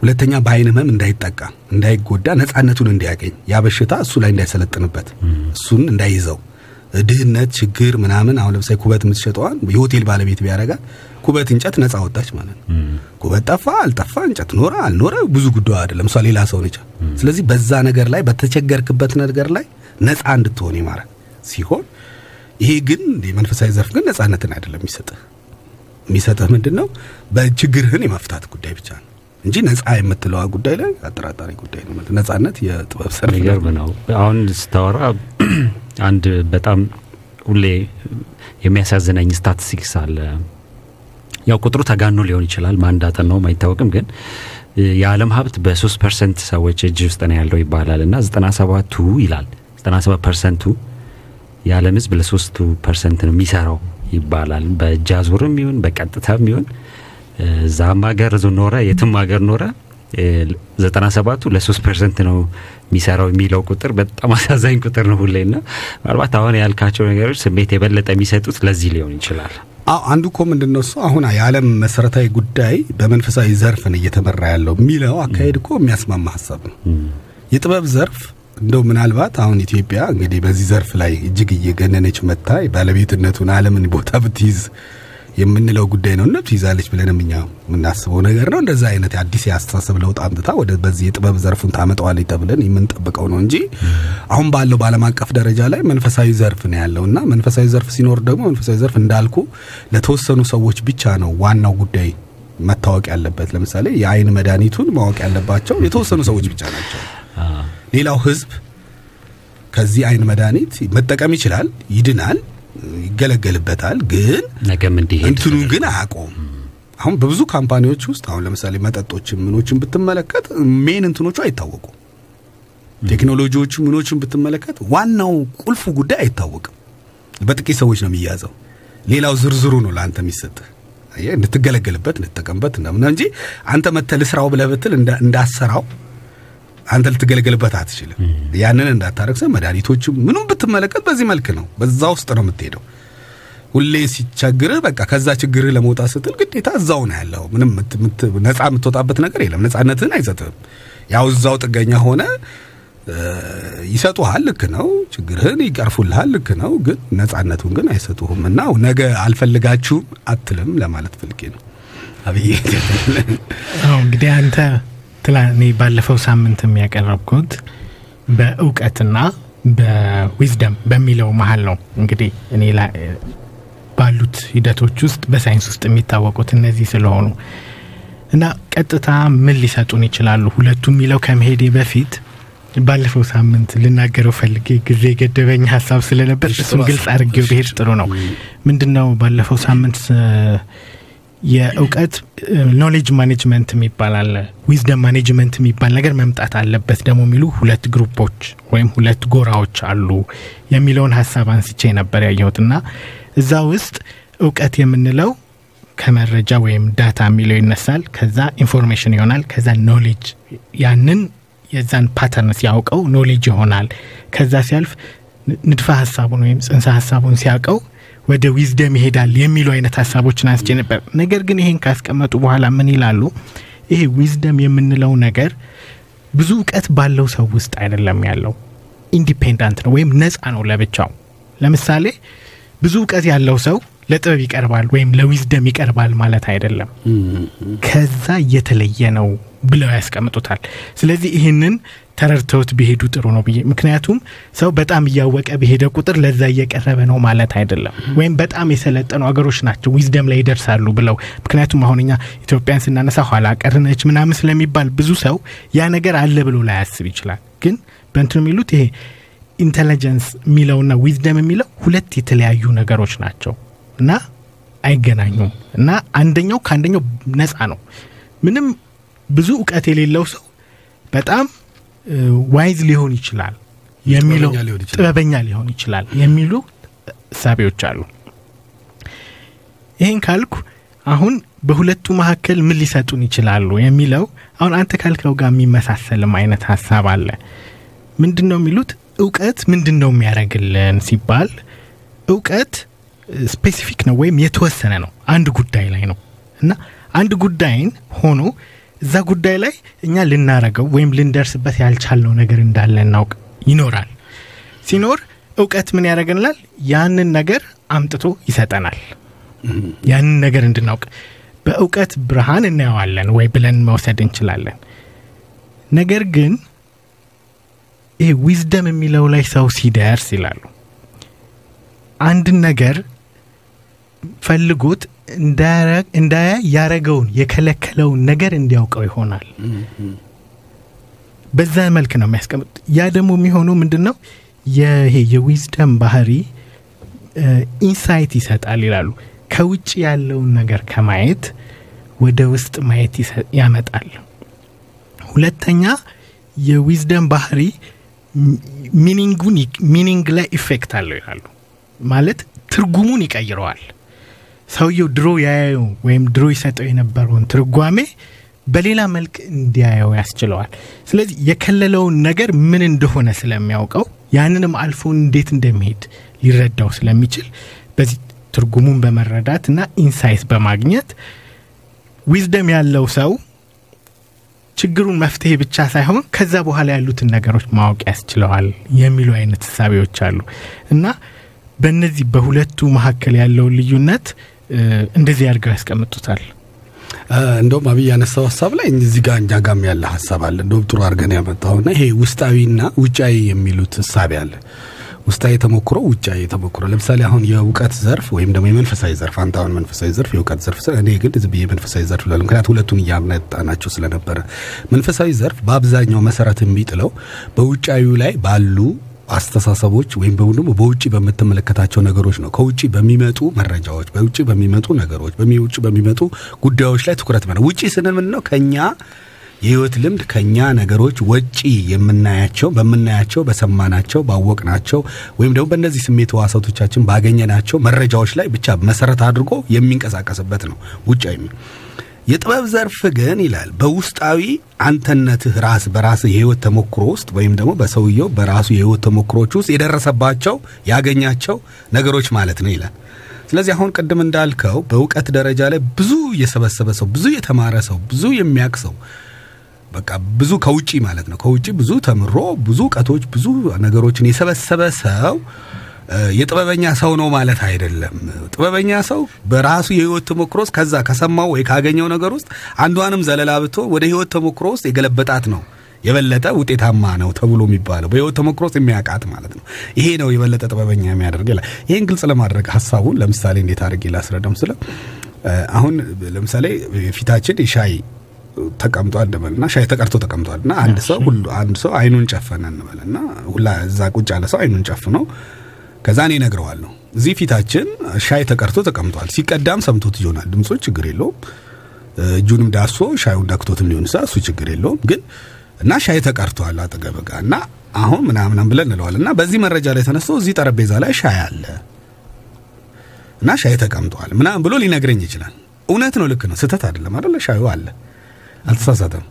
ሁለተኛ በአይን ህመም እንዳይጠቃ እንዳይጎዳ ነጻነቱን እንዲያገኝ። ያ በሽታ እሱ ላይ እንዳይሰለጥንበት እሱን እንዳይይዘው ድህነት ችግር ምናምን አሁን ለምሳሌ ኩበት የምትሸጠዋን የሆቴል ባለቤት ቢያደርጋት ኩበት እንጨት ነጻ ወጣች ማለት ነው። ኩበት ጠፋ አልጠፋ እንጨት ኖረ አልኖረ ብዙ ጉዳዩ አይደለም። እሷ ሌላ ሰው ነች። ስለዚህ በዛ ነገር ላይ በተቸገርክበት ነገር ላይ ነጻ እንድትሆን ይማራል ሲሆን ይሄ ግን የመንፈሳዊ ዘርፍ ግን ነጻነትን አይደለም የሚሰጥህ የሚሰጥህ ምንድን ነው በችግርህን የመፍታት ጉዳይ ብቻ ነው እንጂ ነጻ የምትለዋ ጉዳይ ላይ አጠራጣሪ ጉዳይ ነው ነጻነት የጥበብ ዘርፍ ነው። ነው። አሁን ስታወራ አንድ በጣም ሁሌ የሚያሳዝነኝ ስታቲስቲክስ አለ። ያው ቁጥሩ ተጋኖ ሊሆን ይችላል፣ ማን እንዳጠናውም አይታወቅም። ግን የዓለም ሀብት በሶስት percent ሰዎች እጅ ውስጥ ነው ያለው ይባላል እና ዘጠና ሰባቱ ይላል ዘጠና ሰባት percent ኡ የዓለም ሕዝብ ለሶስቱ percent ነው የሚሰራው ይባላል። በእጅ አዙርም ይሁን በቀጥታም ይሁን እዛም ሀገር ኖረ የትም ሀገር ኖረ ዘጠና ሰባቱ ለሶስት percent ነው የሚሰራው የሚለው ቁጥር በጣም አሳዛኝ ቁጥር ነው ሁሌ እና ምናልባት አሁን ያልካቸው ነገሮች ስሜት የበለጠ የሚሰጡት ለዚህ ሊሆን ይችላል። አዎ አንዱ እኮ ምንድን ነው እሱ አሁን የዓለም መሰረታዊ ጉዳይ በመንፈሳዊ ዘርፍን እየተመራ ያለው የሚለው አካሄድ እኮ የሚያስማማ ሀሳብ ነው። የጥበብ ዘርፍ እንደው ምናልባት አሁን ኢትዮጵያ እንግዲህ በዚህ ዘርፍ ላይ እጅግ እየገነነች መጥታ ባለቤትነቱን ዓለምን ቦታ ብትይዝ የምንለው ጉዳይ ነው። እነቱ ይዛለች ብለንም እኛ የምናስበው ነገር ነው። እንደዛ አይነት አዲስ የአስተሳሰብ ለውጥ አምጥታ ወደ በዚህ የጥበብ ዘርፉን ታመጣዋለች ተብለን የምንጠብቀው ነው እንጂ አሁን ባለው በዓለም አቀፍ ደረጃ ላይ መንፈሳዊ ዘርፍ ነው ያለው እና መንፈሳዊ ዘርፍ ሲኖር ደግሞ መንፈሳዊ ዘርፍ እንዳልኩ ለተወሰኑ ሰዎች ብቻ ነው ዋናው ጉዳይ መታወቅ ያለበት። ለምሳሌ የአይን መድኃኒቱን ማወቅ ያለባቸው የተወሰኑ ሰዎች ብቻ ናቸው። ሌላው ህዝብ ከዚህ አይን መድኃኒት መጠቀም ይችላል፣ ይድናል፣ ይገለገልበታል ግን ነገም እንዲሄድ እንትኑ ግን አያቆም። አሁን በብዙ company ዎች ውስጥ አሁን ለምሳሌ መጠጦችን ምኖችን ብትመለከት main እንትኖቹ አይታወቁም። ቴክኖሎጂዎቹ ምኖችን ብትመለከት ዋናው ቁልፉ ጉዳይ አይታወቅም። በጥቂት ሰዎች ነው የሚያዘው። ሌላው ዝርዝሩ ነው ለአንተ የሚሰጥህ እንድትገለገልበት እንድትጠቀምበት እንደምን እንጂ አንተ መጥተህ ልስራው ብለህ ብትል እንዳ- እንዳሰራው አንተ ልትገለገልበት አትችልም። ያንን እንዳታረግ ሰ መድኃኒቶችም ምኑም ብትመለከት በዚህ መልክ ነው፣ በዛ ውስጥ ነው የምትሄደው። ሁሌ ሲቸግርህ በቃ ከዛ ችግርህ ለመውጣት ስትል ግዴታ እዛው ነው ያለው። ምንም ነፃ የምትወጣበት ነገር የለም። ነፃነትህን አይሰጥህም። ያው እዛው ጥገኛ ሆነ ይሰጡሃል፣ ልክ ነው። ችግርህን ይቀርፉልሃል፣ ልክ ነው። ግን ነፃነቱን ግን አይሰጡህም። እና ነገ አልፈልጋችሁም አትልም ለማለት ፈልጌ ነው። አብዬ እንግዲህ አንተ እኔ ባለፈው ሳምንት የሚያቀረብኩት በእውቀትና በዊዝደም በሚለው መሀል ነው። እንግዲህ እኔ ባሉት ሂደቶች ውስጥ በሳይንስ ውስጥ የሚታወቁት እነዚህ ስለሆኑ እና ቀጥታ ምን ሊሰጡን ይችላሉ ሁለቱ የሚለው ከመሄዴ በፊት ባለፈው ሳምንት ልናገረው ፈልጌ ጊዜ ገደበኝ ሀሳብ ስለነበር ጥሩ ግልጽ አድርጌው ብሄድ ጥሩ ነው። ምንድን ነው ባለፈው ሳምንት የእውቀት knowledge management የሚባል አለ፣ wisdom management የሚባል ነገር መምጣት አለበት ደግሞ የሚሉ ሁለት group ኦች ወይም ሁለት ጎራዎች አሉ የሚለውን ሀሳብ አንስቼ ነበር ያየሁት እና እዛ ውስጥ እውቀት የምንለው ከመረጃ ወይም data የሚለው ይነሳል። ከዛ information ይሆናል። ከዛ knowledge ያንን የዛን pattern ሲያውቀው knowledge ይሆናል። ከዛ ሲያልፍ ንድፈ ሀሳቡን ወይም ጽንሰ ሀሳቡን ሲያውቀው ወደ wisdom ይሄዳል የሚሉ አይነት ሀሳቦችን አንስቼ ነበር። ነገር ግን ይሄን ካስቀመጡ በኋላ ምን ይላሉ? ይሄ wisdom የምንለው ነገር ብዙ እውቀት ባለው ሰው ውስጥ አይደለም ያለው፣ independent ነው ወይም ነፃ ነው ለብቻው። ለምሳሌ ብዙ እውቀት ያለው ሰው ለጥበብ ይቀርባል ወይም ለ wisdom ይቀርባል ማለት አይደለም። ከዛ እየተለየ ነው ብለው ያስቀምጡታል። ስለዚህ ይህንን ተረድተውት ቢሄዱ ጥሩ ነው ብዬ ምክንያቱም ሰው በጣም እያወቀ በሄደ ቁጥር ለዛ እየቀረበ ነው ማለት አይደለም። ወይም በጣም የሰለጠኑ አገሮች ናቸው wisdom ላይ ይደርሳሉ ብለው ምክንያቱም አሁን እኛ ኢትዮጵያን ስናነሳ ኋላ ቀርነች ምናምን ስለሚባል ብዙ ሰው ያ ነገር አለ ብሎ ላያስብ ይችላል። ግን በእንትን የሚሉት ይሄ intelligence የሚለውና wisdom የሚለው ሁለት የተለያዩ ነገሮች ናቸው እና አይገናኙም እና አንደኛው ከአንደኛው ነፃ ነው። ምንም ብዙ እውቀት የሌለው ሰው በጣም wise ሊሆን ይችላል የሚለው ጥበበኛ ሊሆን ይችላል። የሚሉ እሳቤዎች አሉ። ይህን ካልኩ አሁን በሁለቱ መካከል ምን ሊሰጡን ይችላሉ የሚለው አሁን አንተ ካልከው ጋር የሚመሳሰልም አይነት ሀሳብ አለ። ምንድን ነው የሚሉት እውቀት ምንድን ነው የሚያደርግልን ሲባል እውቀት specific ነው ወይም የተወሰነ ነው አንድ ጉዳይ ላይ ነው እና አንድ ጉዳይን ሆኖ እዛ ጉዳይ ላይ እኛ ልናረገው ወይም ልንደርስበት ያልቻልነው ነገር እንዳለ እናውቅ። ይኖራል። ሲኖር እውቀት ምን ያደረገንላል ያንን ነገር አምጥቶ ይሰጠናል። ያንን ነገር እንድናውቅ። በእውቀት ብርሃን እናየዋለን ወይ ብለን መውሰድ እንችላለን። ነገር ግን ይሄ ዊዝደም የሚለው ላይ ሰው ሲደርስ ይላሉ። አንድን ነገር ፈልጎት እንዳያይ ያረገውን የከለከለውን ነገር እንዲያውቀው ይሆናል። በዛ መልክ ነው የሚያስቀምጡት ያ ደግሞ የሚሆነው ምንድን ነው ይሄ የ wisdom ባህሪ insight ይሰጣል ይላሉ ከውጭ ያለውን ነገር ከማየት ወደ ውስጥ ማየት ያመጣል ሁለተኛ የ wisdom ባህሪ meaning ላይ effect አለው ይላሉ ማለት ትርጉሙን ይቀይረዋል ሰውየው ድሮ ያየው ወይም ድሮ ይሰጠው የነበረውን ትርጓሜ በሌላ መልክ እንዲያየው ያስችለዋል። ስለዚህ የከለለውን ነገር ምን እንደሆነ ስለሚያውቀው ያንንም አልፎ እንዴት እንደሚሄድ ሊረዳው ስለሚችል በዚህ ትርጉሙን በመረዳት እና insight በማግኘት wisdom ያለው ሰው ችግሩን መፍትሄ ብቻ ሳይሆን ከዛ በኋላ ያሉትን ነገሮች ማወቅ ያስችለዋል የሚሉ አይነት እሳቤዎች አሉ። እና በእነዚህ በሁለቱ መካከል ያለውን ልዩነት እንደዚህ አድርገው ያስቀምጡታል? እንደውም አብይ ያነሳው ሀሳብ ላይ እዚህ ጋር እኛ ጋም ያለ ሀሳብ አለ። እንደውም ጥሩ አድርገን ያመጣውና ይሄ ውስጣዊና ውጫዊ የሚሉት እሳቤ አለ። ውስጣዊ ተሞክሮ ውጫዊ ተሞክሮ። ለምሳሌ አሁን የእውቀት ዘርፍ ወይም ደግሞ የመንፈሳዊ ዘርፍ አንተ አሁን መንፈሳዊ ዘርፍ የእውቀት ዘርፍ ስለ እኔ ግን ዝም መንፈሳዊ ዘርፍ ላሉ ምክንያት ሁለቱን እያመጣናቸው ስለነበረ። መንፈሳዊ ዘርፍ በአብዛኛው መሰረት የሚጥለው በውጫዊው ላይ ባሉ አስተሳሰቦች ወይም ደግሞ በውጭ በምትመለከታቸው ነገሮች ነው። ከውጭ በሚመጡ መረጃዎች በውጭ በሚመጡ ነገሮች በውጭ በሚመጡ ጉዳዮች ላይ ትኩረት ማለት ውጭ ስንል ምንድን ነው ከኛ የህይወት ልምድ ከኛ ነገሮች ወጪ የምናያቸው በምናያቸው በሰማናቸው ባወቅናቸው ወይም ደግሞ በእነዚህ ስሜት ህዋሳቶቻችን ባገኘናቸው መረጃዎች ላይ ብቻ መሰረት አድርጎ የሚንቀሳቀስበት ነው ውጫዊ የጥበብ ዘርፍ ግን ይላል በውስጣዊ አንተነትህ ራስ በራስ የህይወት ተሞክሮ ውስጥ ወይም ደግሞ በሰውየው በራሱ የህይወት ተሞክሮች ውስጥ የደረሰባቸው ያገኛቸው ነገሮች ማለት ነው ይላል። ስለዚህ አሁን ቅድም እንዳልከው በእውቀት ደረጃ ላይ ብዙ የሰበሰበ ሰው ብዙ የተማረ ሰው ብዙ የሚያቅ ሰው በቃ ብዙ ከውጪ ማለት ነው ከውጪ ብዙ ተምሮ ብዙ እውቀቶች ብዙ ነገሮችን የሰበሰበ ሰው የጥበበኛ ሰው ነው ማለት አይደለም። ጥበበኛ ሰው በራሱ የህይወት ተሞክሮ ውስጥ ከዛ ከሰማው ወይ ካገኘው ነገር ውስጥ አንዷንም ዘለላ ብቶ ወደ ህይወት ተሞክሮ ውስጥ የገለበጣት ነው። የበለጠ ውጤታማ ነው ተብሎ የሚባለው በህይወት ተሞክሮ ውስጥ የሚያውቃት ማለት ነው። ይሄ ነው የበለጠ ጥበበኛ የሚያደርግ ይላል። ይህን ግልጽ ለማድረግ ሀሳቡን ለምሳሌ እንዴት አድርጌ ላስረዳም ስለ አሁን ለምሳሌ ፊታችን ሻይ ተቀምጧል እንበልና ሻይ ተቀርቶ ተቀምጧል እና አንድ ሰው አንድ ሰው አይኑን ጨፈነ እንበልና ሁላ እዛ ቁጭ ያለ ሰው አይኑን ጨፍነው ከዛ እኔ ነግረዋለሁ እዚህ ፊታችን ሻይ ተቀርቶ ተቀምጧል። ሲቀዳም ሰምቶት ይሆናል። ድምፁ ችግር የለውም። እጁንም ዳሶ ሻዩን ዳክቶትም ሊሆን ይችላል። እሱ ችግር የለውም። ግን እና ሻይ ተቀርቷል አጠገብ ጋ እና አሁን ምናምናም ብለን እንለዋል እና በዚህ መረጃ ላይ ተነስቶ እዚህ ጠረጴዛ ላይ ሻይ አለ እና ሻይ ተቀምጧል ምናምን ብሎ ሊነግረኝ ይችላል። እውነት ነው ልክ ነው። ስህተት አይደለም አደለ ሻዩ አለ። አልተሳሳተም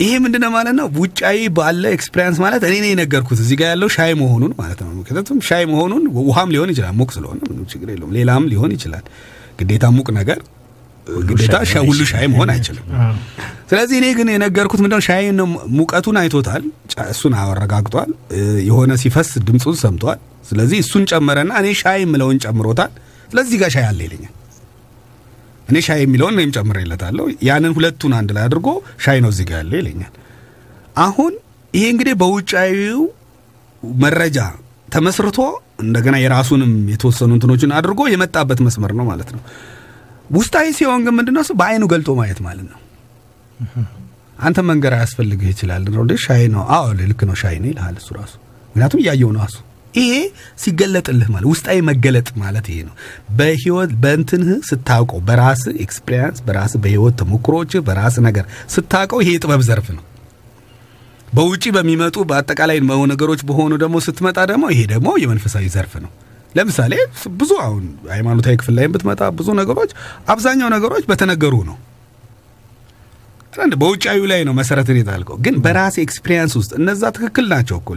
ይሄ ምንድነው ማለት ነው? ውጫዊ ባለ experience ማለት እኔ ነው የነገርኩት እዚህ ጋር ያለው ሻይ መሆኑን ማለት ነው። ምክንያቱም ሻይ መሆኑን ውሃም ሊሆን ይችላል፣ ሙቅ ስለሆነ ምንም ችግር የለውም። ሌላም ሊሆን ይችላል። ግዴታ ሙቅ ነገር ግዴታ ሻይ ሁሉ ሻይ መሆን አይችልም። ስለዚህ እኔ ግን የነገርኩት ምንድነው ሻይ ነው ሙቀቱን አይቶታል፣ እሱን አረጋግጧል። የሆነ ሲፈስ ድምፁን ሰምቷል። ስለዚህ እሱን ጨመረና እኔ ሻይ የምለውን ጨምሮታል። ስለዚህ ጋር ሻይ አለ ይለኛል። እኔ ሻይ የሚለውን እኔም ጨምሬለታለሁ። ያንን ሁለቱን አንድ ላይ አድርጎ ሻይ ነው እዚህ ጋር ያለ ይለኛል። አሁን ይሄ እንግዲህ በውጫዊው መረጃ ተመስርቶ እንደገና የራሱንም የተወሰኑ እንትኖችን አድርጎ የመጣበት መስመር ነው ማለት ነው። ውስጣዊ ሲሆን ግን ምንድነው በአይኑ ገልጦ ማየት ማለት ነው። አንተ መንገር አያስፈልግህ ይችላል ሻይ ነው አዎ ልክ ነው ሻይ ነው ይልሃል እሱ ራሱ ምክንያቱም እያየው ነው እሱ ይሄ ሲገለጥልህ ማለት ውስጣዊ መገለጥ ማለት ይሄ ነው። በህይወት በእንትንህ ስታውቀው በራስህ experience በራስህ በህይወት ተሞክሮች በራስህ ነገር ስታውቀው ይሄ የጥበብ ዘርፍ ነው። በውጪ በሚመጡ በአጠቃላይ ነገሮች በሆኑ ደግሞ ስትመጣ ደግሞ ይሄ ደግሞ የመንፈሳዊ ዘርፍ ነው። ለምሳሌ ብዙ አሁን ሃይማኖታዊ ክፍል ላይ ብትመጣ ብዙ ነገሮች አብዛኛው ነገሮች በተነገሩ ነው በውጫዊ ላይ ነው መሰረትን የጣልከው ግን በራስ experience ውስጥ እነዛ ትክክል ናቸው እኮ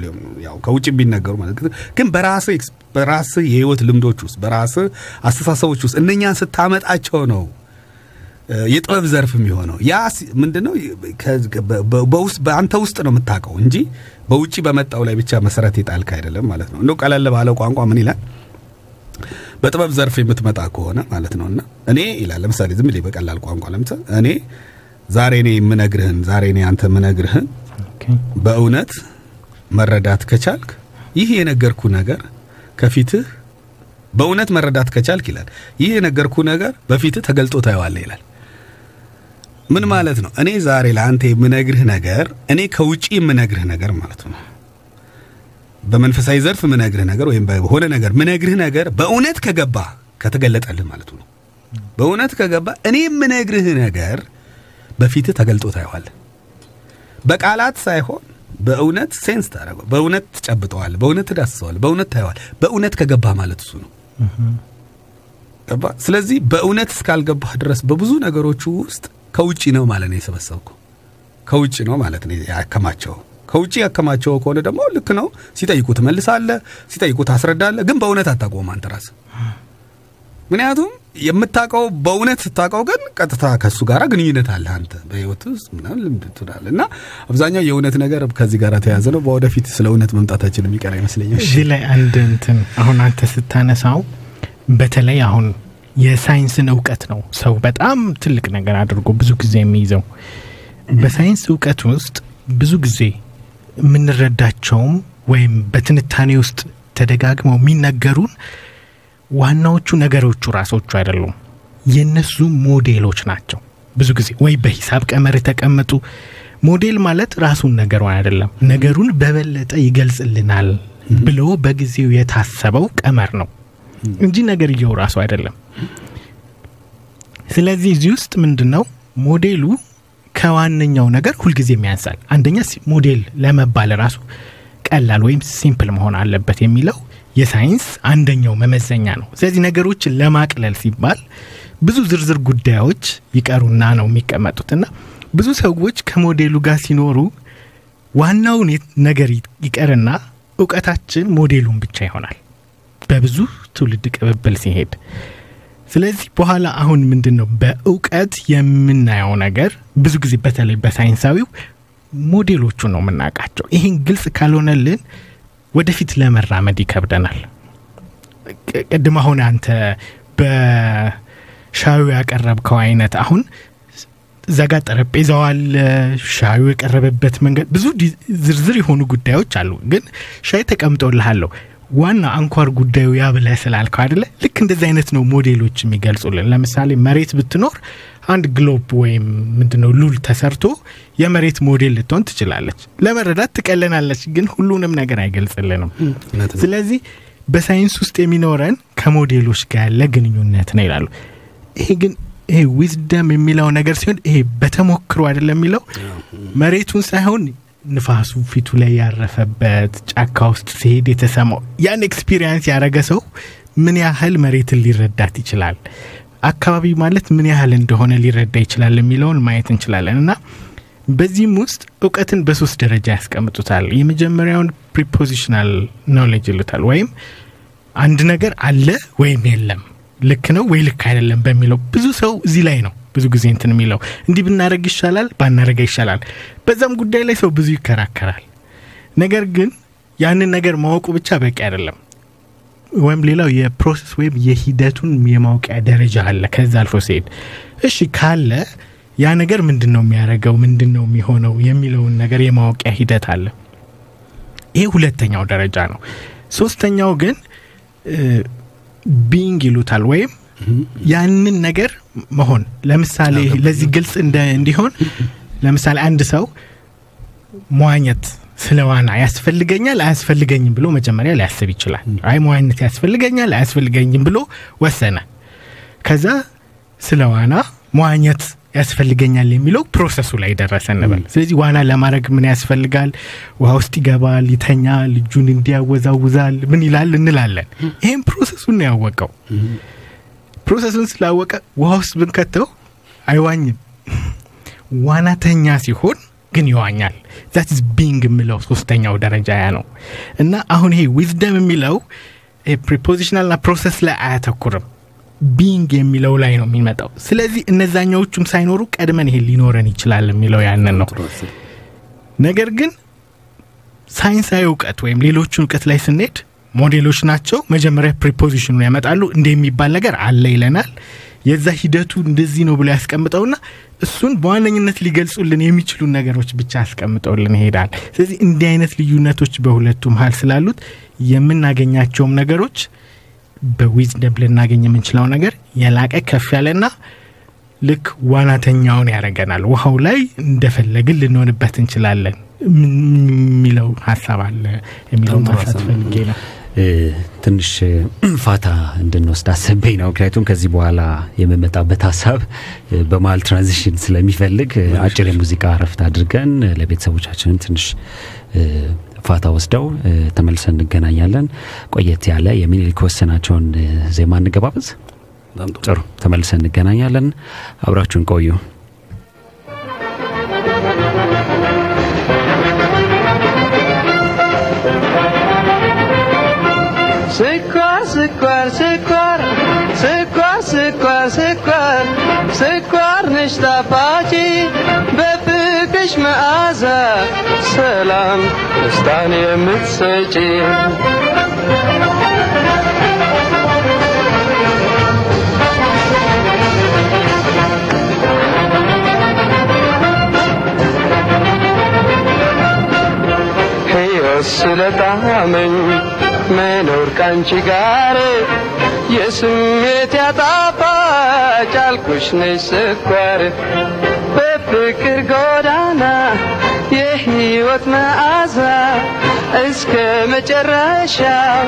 ያው ከውጭ ቢነገሩ ማለት ግን በራስ በራስ የህይወት ልምዶች ውስጥ በራስ አስተሳሰቦች ውስጥ እነኛን ስታመጣቸው ነው የጥበብ ዘርፍ የሚሆነው። ያ ምንድነው? በውስጥ በአንተ ውስጥ ነው የምታውቀው እንጂ በውጭ በመጣው ላይ ብቻ መሰረት የጣልክ አይደለም ማለት ነው። እንደው ቀለል ባለው ቋንቋ ምን ይላል? በጥበብ ዘርፍ የምትመጣ ከሆነ ማለት ነውና እኔ ይላል ለምሳሌ ዝም በቀላል ቋንቋ ለምሳሌ እኔ ዛሬ እኔ የምነግርህን ዛሬ እኔ አንተ የምነግርህን በእውነት መረዳት ከቻልክ ይህ የነገርኩ ነገር ከፊትህ በእውነት መረዳት ከቻልክ ይላል። ይህ የነገርኩ ነገር በፊትህ ተገልጦ ታየዋለህ ይላል። ምን ማለት ነው? እኔ ዛሬ ለአንተ የምነግርህ ነገር እኔ ከውጪ የምነግርህ ነገር ማለት ነው። በመንፈሳዊ ዘርፍ ምነግርህ ነገር ወይም በሆነ ነገር ምነግርህ ነገር በእውነት ከገባ ከተገለጠልህ ማለት ነው። በእውነት ከገባ እኔ የምነግርህ ነገር በፊትህ ተገልጦ ታየዋለህ። በቃላት ሳይሆን በእውነት ሴንስ ታደረገው በእውነት ትጨብጠዋል በእውነት ትዳስሰዋል በእውነት ታየዋል በእውነት ከገባ ማለት እሱ ነው። ስለዚህ በእውነት እስካልገባህ ድረስ በብዙ ነገሮቹ ውስጥ ከውጭ ነው ማለት ነው የሰበሰብኩ ከውጭ ነው ማለት ነው ያከማቸው። ከውጭ ያከማቸው ከሆነ ደግሞ ልክ ነው ሲጠይቁ ትመልሳለ ሲጠይቁ ታስረዳለ ግን በእውነት አታቆም አንተ ራስ ምክንያቱም የምታውቀው በእውነት ስታውቀው ግን ቀጥታ ከሱ ጋር ግንኙነት አለ አንተ በህይወት ውስጥ ምናምን ልምድ ትላል እና አብዛኛው የእውነት ነገር ከዚህ ጋር ተያዘ ነው። በወደፊት ስለ እውነት መምጣታችን የሚቀር አይመስለኛል እዚህ ላይ አንድ እንትን አሁን አንተ ስታነሳው በተለይ አሁን የሳይንስን እውቀት ነው ሰው በጣም ትልቅ ነገር አድርጎ ብዙ ጊዜ የሚይዘው። በሳይንስ እውቀት ውስጥ ብዙ ጊዜ የምንረዳቸውም ወይም በትንታኔ ውስጥ ተደጋግመው የሚነገሩን ዋናዎቹ ነገሮቹ ራሶቹ አይደሉም። የእነሱ ሞዴሎች ናቸው። ብዙ ጊዜ ወይ በሂሳብ ቀመር የተቀመጡ ሞዴል ማለት ራሱን ነገሩን አይደለም። ነገሩን በበለጠ ይገልጽልናል ብሎ በጊዜው የታሰበው ቀመር ነው እንጂ ነገርየው ራሱ አይደለም። ስለዚህ እዚህ ውስጥ ምንድን ነው ሞዴሉ ከዋነኛው ነገር ሁልጊዜም ያንሳል። አንደኛ ሞዴል ለመባል ራሱ ቀላል ወይም simple መሆን አለበት የሚለው የሳይንስ አንደኛው መመዘኛ ነው። ስለዚህ ነገሮችን ለማቅለል ሲባል ብዙ ዝርዝር ጉዳዮች ይቀሩና ነው የሚቀመጡትና ብዙ ሰዎች ከሞዴሉ ጋር ሲኖሩ ዋናውን ነገር ይቀርና እውቀታችን ሞዴሉን ብቻ ይሆናል። በብዙ ትውልድ ቅብብል ሲሄድ። ስለዚህ በኋላ አሁን ምንድን ነው በእውቀት የምናየው ነገር ብዙ ጊዜ በተለይ በሳይንሳዊው ሞዴሎቹ ነው የምናውቃቸው። ይህን ግልጽ ካልሆነልን ወደፊት ለመራመድ ይከብደናል። ቅድም አሁን አንተ በሻዩ ያቀረብከው አይነት አሁን ዘጋ ጠረጴዛው አለ ሻዩ የቀረበበት መንገድ ብዙ ዝርዝር የሆኑ ጉዳዮች አሉ። ግን ሻይ ተቀምጦልሃለሁ። ዋና አንኳር ጉዳዩ ያ ስላልከው አደለ ልክ እንደዚህ አይነት ነው ሞዴሎች የሚገልጹልን። ለምሳሌ መሬት ብትኖር አንድ globe ወይም ምንድነው ሉል ተሰርቶ የመሬት ሞዴል ልትሆን ትችላለች። ለመረዳት ትቀለናለች ግን ሁሉንም ነገር አይገልጽልንም። ስለዚህ በሳይንስ ውስጥ የሚኖረን ከሞዴሎች ጋር ያለ ግንኙነት ነው ይላሉ። ይሄ ግን ይሄ wisdom የሚለው ነገር ሲሆን ይሄ በተሞክሮ አይደለም የሚለው መሬቱን ሳይሆን ንፋሱ ፊቱ ላይ ያረፈበት ጫካ ውስጥ ሲሄድ የተሰማው ያን experience ያደረገ ሰው ምን ያህል መሬትን ሊረዳት ይችላል አካባቢ ማለት ምን ያህል እንደሆነ ሊረዳ ይችላል የሚለውን ማየት እንችላለን እና በዚህም ውስጥ እውቀትን በሶስት ደረጃ ያስቀምጡታል። የመጀመሪያውን propositional knowledge ይሉታል። ወይም አንድ ነገር አለ ወይም የለም፣ ልክ ነው ወይ ልክ አይደለም በሚለው ብዙ ሰው እዚህ ላይ ነው ብዙ ጊዜ እንትን የሚለው እንዲህ ብናደረግ ይሻላል፣ ባናደረገ ይሻላል። በዛም ጉዳይ ላይ ሰው ብዙ ይከራከራል። ነገር ግን ያንን ነገር ማወቁ ብቻ በቂ አይደለም። ወይም ሌላው የፕሮሰስ ወይም የሂደቱን የማውቂያ ደረጃ አለ። ከዛ አልፎ ሲሄድ እሺ ካለ ያ ነገር ምንድን ነው የሚያደርገው ምንድን ነው የሚሆነው የሚለውን ነገር የማወቂያ ሂደት አለ። ይሄ ሁለተኛው ደረጃ ነው። ሶስተኛው ግን being ይሉታል ወይም ያንን ነገር መሆን። ለምሳሌ ለዚህ ግልጽ እንዲሆን ለምሳሌ አንድ ሰው መዋኘት ስለ ዋና ያስፈልገኛል አያስፈልገኝም ብሎ መጀመሪያ ሊያስብ ይችላል። አይ መዋኘት ያስፈልገኛል አያስፈልገኝም ብሎ ወሰነ። ከዛ ስለ ዋና መዋኘት ያስፈልገኛል የሚለው process ኡ ላይ ደረሰ እንበል። ስለዚህ ዋና ለማድረግ ምን ያስፈልጋል? ውሃ ውስጥ ይገባል፣ ይተኛል፣ እጁን እንዲያወዛውዛል፣ ምን ይላል እንላለን። ይህም process ኡን ነው ያወቀው። process ኡን ስላወቀ ውሃ ውስጥ ብንከተው አይዋኝም። ዋናተኛ ሲሆን ግን ይዋኛል። that is being የምለው ሶስተኛው ደረጃ ያ ነው እና አሁን ይሄ wisdom የሚለው propositional ና process ላይ አያተኩርም being የሚለው ላይ ነው የሚመጣው። ስለዚህ እነዛኛዎቹም ሳይኖሩ ቀድመን ይሄ ሊኖረን ይችላል የሚለው ያንን ነው። ነገር ግን ሳይንሳዊ እውቀት ወይም ሌሎቹ እውቀት ላይ ስንሄድ ሞዴሎች ናቸው። መጀመሪያ ፕሪፖዚሽኑን ያመጣሉ። እንደ የሚባል ነገር አለ ይለናል። የዛ ሂደቱ እንደዚህ ነው ብሎ ያስቀምጠውና እሱን በዋነኝነት ሊገልጹልን የሚችሉ ነገሮች ብቻ አስቀምጠውልን ይሄዳል። ስለዚህ እንዲህ አይነት ልዩነቶች በሁለቱ መሀል ስላሉት የምናገኛቸውም ነገሮች በዊዝደም ልናገኝ የምንችለው ነገር የላቀ ከፍ ያለና ልክ ዋናተኛውን ያደርገናል። ውሃው ላይ እንደፈለግን ልንሆንበት እንችላለን የሚለው ሀሳብ አለ የሚለው ማንሳት ፈልጌ ነው። ትንሽ ፋታ እንድንወስድ አስቤ ነው። ምክንያቱም ከዚህ በኋላ የምመጣበት ሀሳብ በመሀል transition ስለሚፈልግ አጭር የሙዚቃ እረፍት አድርገን ለቤተሰቦቻችንም ትንሽ ፋታ ወስደው ተመልሰን እንገናኛለን። ቆየት ያለ የሚኒሊክ ወሰናቸውን ዜማ እንገባበዝ። ጥሩ፣ ተመልሰን እንገናኛለን። አብራችሁን ቆዩ። ነሽ ጣፋጭ በፍቅርሽ መዓዛ ሰላም ደስታን የምትሰጪ። ስለጣመኝ መኖር ካንቺ ጋር የስሜት ያጣፋጭ አልኩሽ ነሽ ስኳር። በፍቅር ጎዳና የሕይወት መዓዛ እስከ መጨረሻው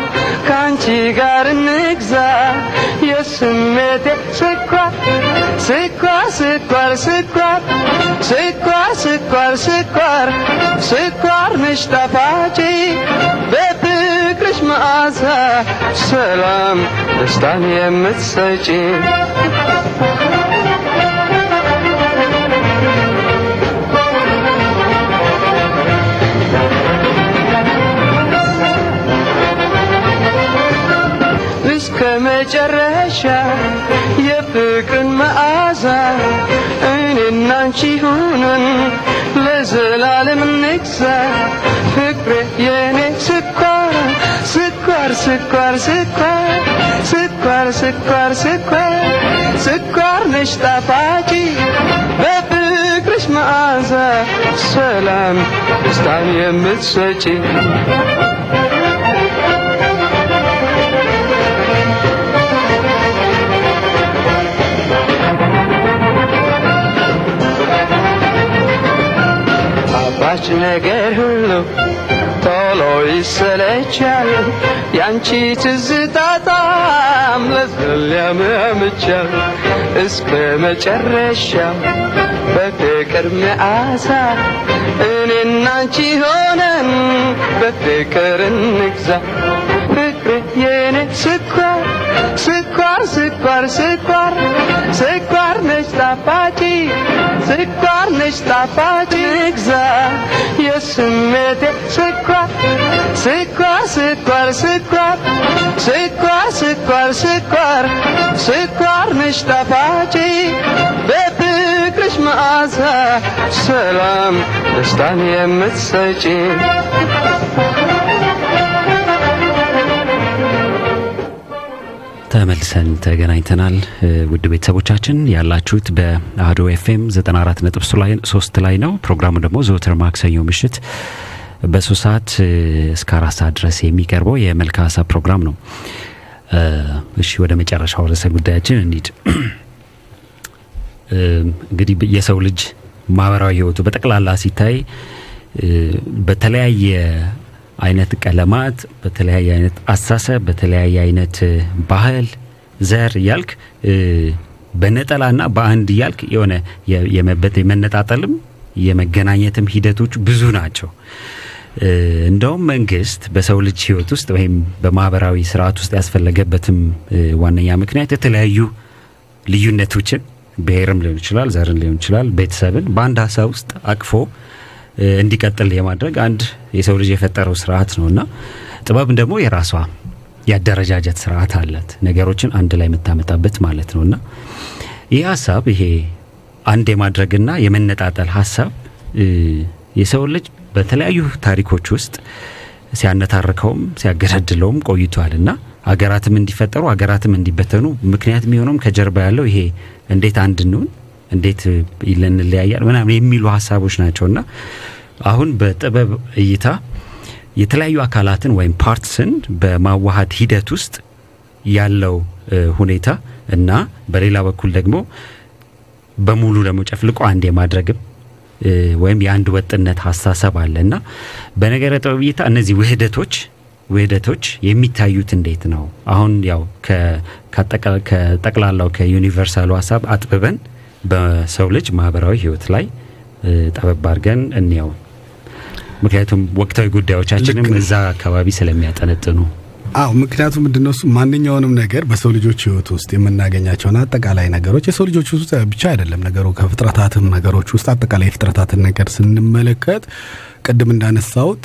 ካንቺ ጋር እንግዛ። የስሜቴ ስኳር ስኳር ስኳር ስኳር ስኳር ስኳር ስኳር ስኳር ነሽ ጣፋጭ። በፍቅርሽ መዓዛ ሰላም ደስታን የምትሰጪ መጨረሻ የፍቅርን መዓዛ እኔና አንቺ ሁነን ለዘላለም እንግዛ። ፍቅሬ የኔ ስኳር ስኳር ስኳር ስኳር ስኳር ስኳር ስኳር ስኳር ነሽ ጣፋጭ በፍቅርሽ መዓዛ። ሰላም ደስታን የምትሰጪ ጣፋጭ ነገር ሁሉ ቶሎ ይሰለቻል። ያንቺ ትዝታ ለዘል ያመምቻል እስከ መጨረሻው በፍቅር መዓዛ እኔና አንቺ ሆነን በፍቅር እንግዛ። ፍቅር የኔ ስኳር ስኳር ስኳር ስኳር ነች ጣፋጭ ስኳር ነሽ ጣፋጭ ንግዛ የስሜቴ ስኳር ስኳር ስኳር ስኳር ስኳር ስኳር ስኳር ስኳር ነሽ ጣፋጭ በፍቅርሽ መዓዛ ሰላም ደስታን የምትሰጪ ተመልሰን ተገናኝተናል። ውድ ቤተሰቦቻችን ያላችሁት በአህዶ ኤፍኤም 94.3 ላይ ነው። ፕሮግራሙ ደግሞ ዘወትር ማክሰኞ ምሽት በሶስት ሰዓት እስከ አራት ሰዓት ድረስ የሚቀርበው የመልካ ሀሳብ ፕሮግራም ነው። እሺ ወደ መጨረሻው ርዕሰ ጉዳያችን እንሂድ። እንግዲህ የሰው ልጅ ማህበራዊ ህይወቱ በጠቅላላ ሲታይ በተለያየ አይነት ቀለማት፣ በተለያየ አይነት አሳሰብ፣ በተለያየ አይነት ባህል፣ ዘር እያልክ በነጠላና በአንድ እያልክ የሆነ የመነጣጠልም የመገናኘትም ሂደቶች ብዙ ናቸው። እንደውም መንግስት በሰው ልጅ ህይወት ውስጥ ወይም በማህበራዊ ስርዓት ውስጥ ያስፈለገበትም ዋነኛ ምክንያት የተለያዩ ልዩነቶችን ብሔርም ሊሆን ይችላል፣ ዘርን ሊሆን ይችላል፣ ቤተሰብን በአንድ ሀሳብ ውስጥ አቅፎ እንዲቀጥል የማድረግ አንድ የሰው ልጅ የፈጠረው ስርዓት ነው። እና ጥበብም ደግሞ የራሷ የአደረጃጀት ስርዓት አላት። ነገሮችን አንድ ላይ የምታመጣበት ማለት ነው። ይህ ሀሳብ ይሄ አንድ የማድረግና የመነጣጠል ሀሳብ የሰው ልጅ በተለያዩ ታሪኮች ውስጥ ሲያነታርከውም ሲያገዳድለውም ቆይቷል። እና አገራትም እንዲፈጠሩ አገራትም እንዲበተኑ ምክንያት የሚሆነውም ከጀርባ ያለው ይሄ እንዴት አንድ እንሁን እንዴት እንለያያል ምናምን የሚሉ ሀሳቦች ናቸውና አሁን በጥበብ እይታ የተለያዩ አካላትን ወይም ፓርትስን በማዋሃድ ሂደት ውስጥ ያለው ሁኔታ እና በሌላ በኩል ደግሞ በሙሉ ደግሞ ጨፍልቆ አንድ የማድረግም ወይም የአንድ ወጥነት ሀሳሰብ አለ እና በነገረ ጥበብ እይታ እነዚህ ውህደቶች ውህደቶች የሚታዩት እንዴት ነው? አሁን ያው ከጠቅላላው ከዩኒቨርሳሉ ሀሳብ አጥብበን በሰው ልጅ ማህበራዊ ህይወት ላይ ጠበብ አድርገን እንየው። ምክንያቱም ወቅታዊ ጉዳዮቻችንም እዛ አካባቢ ስለሚያጠነጥኑ አዎ ምክንያቱም ምንድነው እሱ ማንኛውንም ነገር በሰው ልጆች ህይወት ውስጥ የምናገኛቸውን አጠቃላይ ነገሮች የሰው ልጆች ውስጥ ብቻ አይደለም ነገሩ ከፍጥረታትም ነገሮች ውስጥ አጠቃላይ የፍጥረታትን ነገር ስንመለከት ቅድም እንዳነሳሁት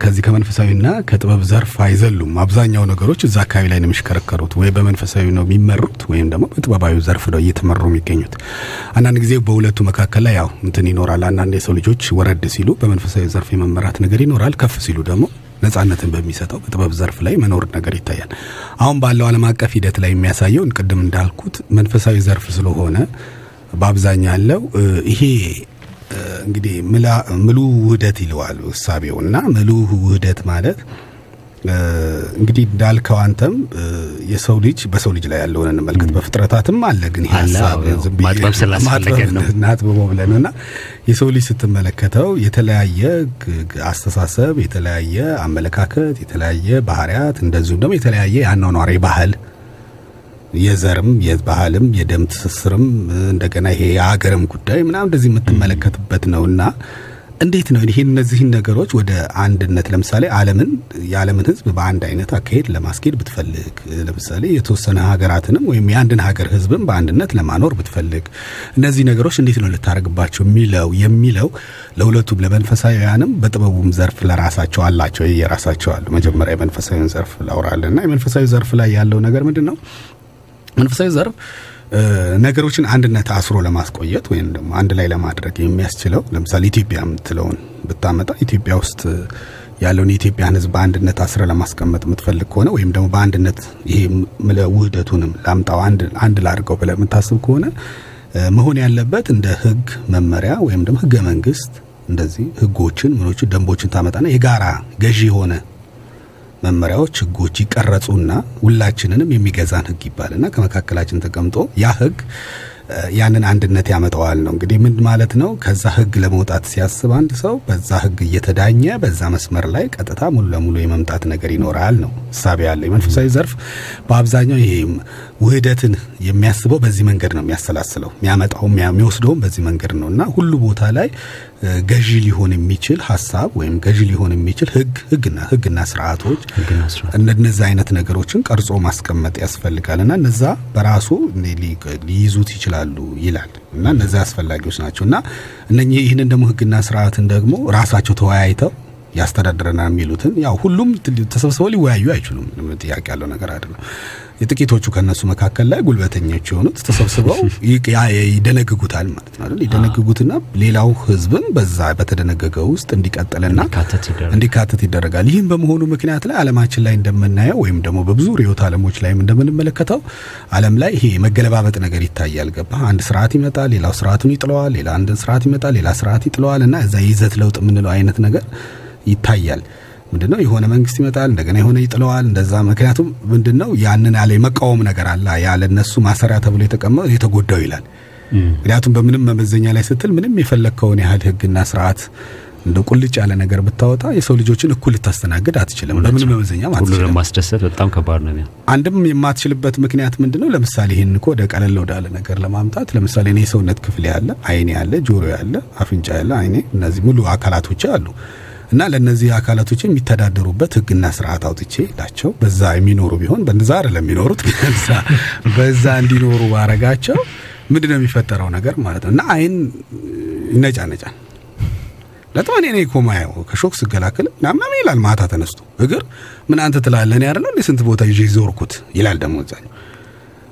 ከዚህ ከመንፈሳዊና ከጥበብ ዘርፍ አይዘሉም። አብዛኛው ነገሮች እዛ አካባቢ ላይ ነው የሚሽከረከሩት። ወይ በመንፈሳዊ ነው የሚመሩት ወይም ደግሞ በጥበባዊ ዘርፍ ነው እየተመሩ የሚገኙት። አንዳንድ ጊዜ በሁለቱ መካከል ላይ ያው እንትን ይኖራል። አንዳንድ የሰው ልጆች ወረድ ሲሉ በመንፈሳዊ ዘርፍ የመመራት ነገር ይኖራል። ከፍ ሲሉ ደግሞ ነጻነትን በሚሰጠው በጥበብ ዘርፍ ላይ መኖር ነገር ይታያል። አሁን ባለው ዓለም አቀፍ ሂደት ላይ የሚያሳየውን ቅድም እንዳልኩት መንፈሳዊ ዘርፍ ስለሆነ በአብዛኛው ያለው ይሄ እንግዲህ ምሉ ውህደት ይለዋል እሳቤው እና ምሉ ውህደት ማለት እንግዲህ እንዳልከው አንተም የሰው ልጅ በሰው ልጅ ላይ ያለውን እንመልከት። በፍጥረታትም አለ ግን ሀሳብ ማጥበብ ስላስፈለገን ነው። እናጥብቦ ብለን እና የሰው ልጅ ስትመለከተው የተለያየ አስተሳሰብ፣ የተለያየ አመለካከት፣ የተለያየ ባህሪያት እንደዚሁም ደግሞ የተለያየ የአኗኗሪ ባህል የዘርም የባህልም የደም ትስስርም እንደገና ይሄ የሀገርም ጉዳይ ምናምን እንደዚህ የምትመለከትበት ነው እና እንዴት ነው ይሄ እነዚህን ነገሮች ወደ አንድነት ለምሳሌ ዓለምን የዓለምን ሕዝብ በአንድ አይነት አካሄድ ለማስኬድ ብትፈልግ ለምሳሌ የተወሰነ ሀገራትንም ወይም የአንድን ሀገር ሕዝብም በአንድነት ለማኖር ብትፈልግ እነዚህ ነገሮች እንዴት ነው ልታደርግባቸው የሚለው የሚለው ለሁለቱም ለመንፈሳዊያንም በጥበቡም ዘርፍ ለራሳቸው አላቸው የራሳቸው አሉ። መጀመሪያ የመንፈሳዊን ዘርፍ ላውራልና የመንፈሳዊ ዘርፍ ላይ ያለው ነገር ምንድን ነው? መንፈሳዊ ዘርፍ ነገሮችን አንድነት አስሮ ለማስቆየት ወይም ደግሞ አንድ ላይ ለማድረግ የሚያስችለው ለምሳሌ ኢትዮጵያ የምትለውን ብታመጣ ኢትዮጵያ ውስጥ ያለውን የኢትዮጵያን ሕዝብ በአንድነት አስረ ለማስቀመጥ የምትፈልግ ከሆነ ወይም ደግሞ በአንድነት ይሄ ምለ ውህደቱንም ላምጣው አንድ ላድርገው ብለህ የምታስብ ከሆነ መሆን ያለበት እንደ ሕግ መመሪያ ወይም ደግሞ ሕገ መንግስት እንደዚህ ሕጎችን ምኖችን ደንቦችን ታመጣና የጋራ ገዢ የሆነ መመሪያዎች ህጎች ይቀረጹና ሁላችንንም የሚገዛን ህግ ይባልና ከመካከላችን ተቀምጦ ያ ህግ ያንን አንድነት ያመጣዋል ነው። እንግዲህ ምን ማለት ነው? ከዛ ህግ ለመውጣት ሲያስብ አንድ ሰው በዛ ህግ እየተዳኘ በዛ መስመር ላይ ቀጥታ ሙሉ ለሙሉ የመምጣት ነገር ይኖራል ነው እሳቤ ያለ የመንፈሳዊ ዘርፍ በአብዛኛው ይሄ ውህደትን የሚያስበው በዚህ መንገድ ነው የሚያሰላስለው የሚያመጣውም የሚወስደውም በዚህ መንገድ ነው እና ሁሉ ቦታ ላይ ገዢ ሊሆን የሚችል ሀሳብ ወይም ገዢ ሊሆን የሚችል ህግ ህግና ህግና ስርዓቶች እነዚህ አይነት ነገሮችን ቀርጾ ማስቀመጥ ያስፈልጋል እና እነዛ በራሱ ሊይዙት ይችላሉ ይላል እና እነዚህ አስፈላጊዎች ናቸው እና እነኚህ ይህንን ደግሞ ህግና ስርዓትን ደግሞ ራሳቸው ተወያይተው ያስተዳድረናል የሚሉትን ያው ሁሉም ተሰብስበው ሊወያዩ አይችሉም። ጥያቄ ያለው ነገር አይደለም። የጥቂቶቹ ከነሱ መካከል ላይ ጉልበተኞች የሆኑት ተሰብስበው ይደነግጉታል ማለት ነው አይደል? ይደነግጉትና ሌላው ህዝብም በዛ በተደነገገው ውስጥ እንዲቀጥልና እንዲካተት ይደረጋል። ይህም በመሆኑ ምክንያት ላይ ዓለማችን ላይ እንደምናየው ወይም ደግሞ በብዙ ርዕዮተ ዓለሞች ላይም እንደምንመለከተው ዓለም ላይ ይሄ መገለባበጥ ነገር ይታያል። ገባ አንድ ስርዓት ይመጣል፣ ሌላው ስርዓቱን ይጥለዋል፣ ሌላ አንድ ስርዓት ይመጣል፣ ሌላ ስርዓት ይጥለዋል እና እዛ ይዘት ለውጥ የምንለው አይነት ነገር ይታያል። ምንድነው? የሆነ መንግስት ይመጣል እንደገና የሆነ ይጥለዋል። እንደዛ ምክንያቱም ምንድነው? ያንን ያለ የመቃወም ነገር አለ ያለ እነሱ ማሰሪያ ተብሎ የተቀመጠ የተጎዳው ይላል። ምክንያቱም በምንም መመዘኛ ላይ ስትል ምንም የፈለግከውን ያህል ህግና ስርዓት እንደ ቁልጭ ያለ ነገር ብታወጣ የሰው ልጆችን እኩል ልታስተናግድ አትችልም። በምንም መመዘኛ ሁሉንም ማስደሰት በጣም ከባድ ነው አንድም የማትችልበት ምክንያት ምንድነው? ለምሳሌ ይህን እኮ ወደ ቀለል ወዳለ ነገር ለማምጣት ለምሳሌ እኔ የሰውነት ክፍል ያለ አይኔ ያለ ጆሮ ያለ አፍንጫ ያለ አይኔ እነዚህ ሙሉ አካላቶች አሉ እና ለእነዚህ አካላቶች የሚተዳደሩበት ህግና ስርዓት አውጥቼ ላቸው በዛ የሚኖሩ ቢሆን በዛ አይደለም የሚኖሩት በዛ እንዲኖሩ ባረጋቸው ምንድነው የሚፈጠረው ነገር ማለት ነው። እና አይን ይነጫነጫል ለጥማኔ እኔ እኮ ማየው ከሾክ ስገላከል ናማም ይላል ማታ ተነስቶ እግር ምን አንተ ትላለህ? እኔ አይደለም እንዴ ስንት ቦታ ይዤ ይላል ደግሞ እዛኛው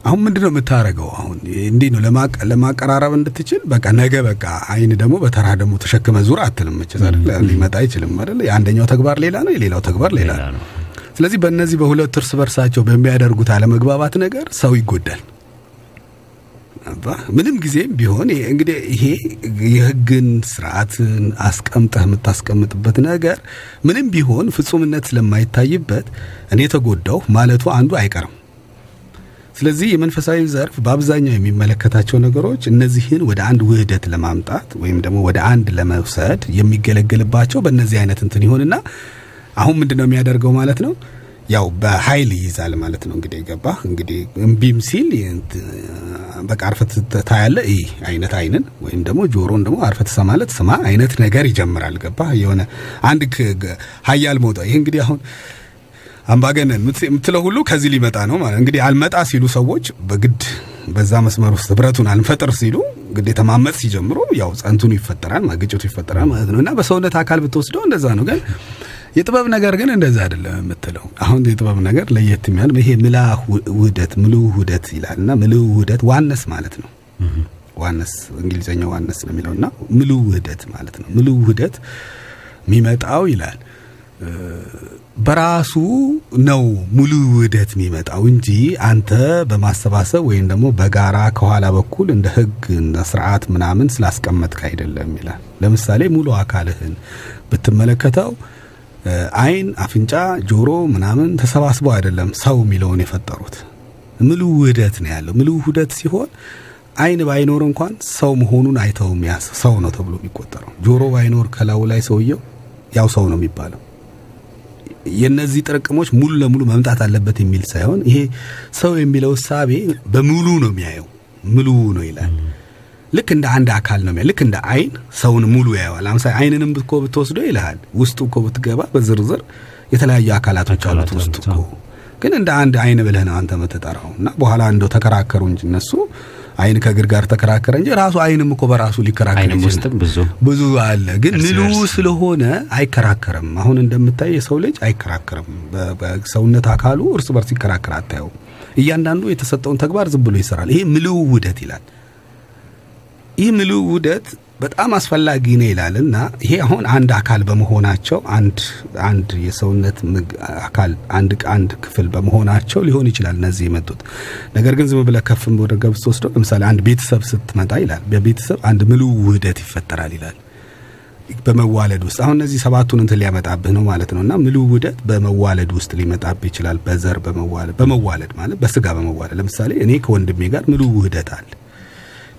አሁን ምንድነው የምታረገው አሁን እንዲህ ነው ለማቀ- ለማቀራረብ እንድትችል በቃ ነገ በቃ አይን ደግሞ በተራ ደግሞ ተሸክመ ዙር አትልም መቼስ አይደል? ሊመጣ አይችልም አይደል? የአንደኛው ተግባር ሌላ ነው የሌላው ተግባር ሌላ ነው። ነው። ስለዚህ በእነዚህ በሁለት እርስ በርሳቸው በሚያደርጉት አለመግባባት ነገር ሰው ይጎዳል። ምንም ጊዜም ቢሆን እንግዲህ ይሄ የህግን ስርዓትን አስቀምጠህ የምታስቀምጥበት ነገር ምንም ቢሆን ፍጹምነት ስለማይታይበት እኔ ተጎዳሁ ማለቱ አንዱ አይቀርም። ስለዚህ የመንፈሳዊ ዘርፍ በአብዛኛው የሚመለከታቸው ነገሮች እነዚህን ወደ አንድ ውህደት ለማምጣት ወይም ደግሞ ወደ አንድ ለመውሰድ የሚገለገልባቸው በእነዚህ አይነት እንትን ይሆንና አሁን ምንድን ነው የሚያደርገው ማለት ነው? ያው በኃይል ይይዛል ማለት ነው። እንግዲህ ገባ እንግዲህ እምቢም ሲል በቃ አርፈት ታያለ ይ አይነት አይንን ወይም ደግሞ ጆሮን ደግሞ አርፈት ትሰማለት ስማ አይነት ነገር ይጀምራል። ገባ የሆነ አንድ ሀያል መውጣ ይህ እንግዲህ አሁን አምባገነን ምት- የምትለው ሁሉ ከዚህ ሊመጣ ነው ማለት እንግዲህ አልመጣ ሲሉ ሰዎች በግድ በዛ መስመር ውስጥ ህብረቱን አልፈጥር ሲሉ ግዴታ ማመፅ ሲጀምሩ ያው ጸንቱኑ ይፈጠራል ግጭቱ ይፈጠራል ማለት ነው። እና በሰውነት አካል ብትወስደው እንደዛ ነው። ግን የጥበብ ነገር ግን እንደዛ አይደለም የምትለው። አሁን የጥበብ ነገር ለየት የሚያል ይሄ ምላ ውህደት ምሉ ውህደት ይላል። እና ምሉ ውህደት oneness ማለት ነው። oneness እንግሊዝኛው oneness ነው የሚለው። እና ምሉ ውህደት ማለት ነው። ምሉ ውህደት የሚመጣው ይላል በራሱ ነው ሙሉ ውህደት የሚመጣው እንጂ አንተ በማሰባሰብ ወይም ደግሞ በጋራ ከኋላ በኩል እንደ ህግ እና ስርዓት ምናምን ስላስቀመጥክ አይደለም ይላል። ለምሳሌ ሙሉ አካልህን ብትመለከተው አይን፣ አፍንጫ፣ ጆሮ ምናምን ተሰባስበው አይደለም ሰው የሚለውን የፈጠሩት። ምሉ ውህደት ነው ያለው። ምሉ ውህደት ሲሆን አይን ባይኖር እንኳን ሰው መሆኑን አይተው የሚያስ ሰው ነው ተብሎ የሚቆጠረው። ጆሮ ባይኖር ከላዩ ላይ ሰውየው ያው ሰው ነው የሚባለው። የነዚህ ጥርቅሞች ሙሉ ለሙሉ መምጣት አለበት የሚል ሳይሆን ይሄ ሰው የሚለው እሳቤ በሙሉ ነው የሚያየው። ሙሉ ነው ይላል። ልክ እንደ አንድ አካል ነው ልክ እንደ አይን ሰውን ሙሉ ያየዋል። ለምሳሌ አይንንም እኮ ብትወስዶ ይልሃል። ውስጡ እኮ ብትገባ በዝርዝር የተለያዩ አካላቶች አሉት ውስጡ እኮ ግን እንደ አንድ አይን ብለህ ነው አንተ የምትጠራው እና በኋላ እንደው ተከራከሩ እንጂ እነሱ አይን ከእግር ጋር ተከራከረ እንጂ ራሱ አይንም እኮ በራሱ ሊከራከር ብዙ ብዙ አለ ግን በርስ። ስለሆነ አይከራከርም። አሁን እንደምታይ የሰው ልጅ አይከራከርም። በሰውነት አካሉ እርስ በርስ ይከራከር አታየው። እያንዳንዱ የተሰጠውን ተግባር ዝም ብሎ ይሰራል። ይሄ ምልው ውህደት ይላል። ይህ ምልው ውህደት በጣም አስፈላጊ ነው ይላል እና ይሄ አሁን አንድ አካል በመሆናቸው አንድ አንድ የሰውነት አካል አንድ አንድ ክፍል በመሆናቸው ሊሆን ይችላል እነዚህ የመጡት። ነገር ግን ዝም ብለህ ከፍ ወደ ገብስ ወስደው ለምሳሌ አንድ ቤተሰብ ስትመጣ ይላል በቤተሰብ አንድ ምልው ውህደት ይፈጠራል ይላል በመዋለድ ውስጥ አሁን እነዚህ ሰባቱን እንትን ሊያመጣብህ ነው ማለት ነው እና ምሉ ውህደት በመዋለድ ውስጥ ሊመጣብህ ይችላል። በዘር በመዋለድ በመዋለድ ማለት በስጋ በመዋለድ ለምሳሌ እኔ ከወንድሜ ጋር ምሉ ውህደት አለ።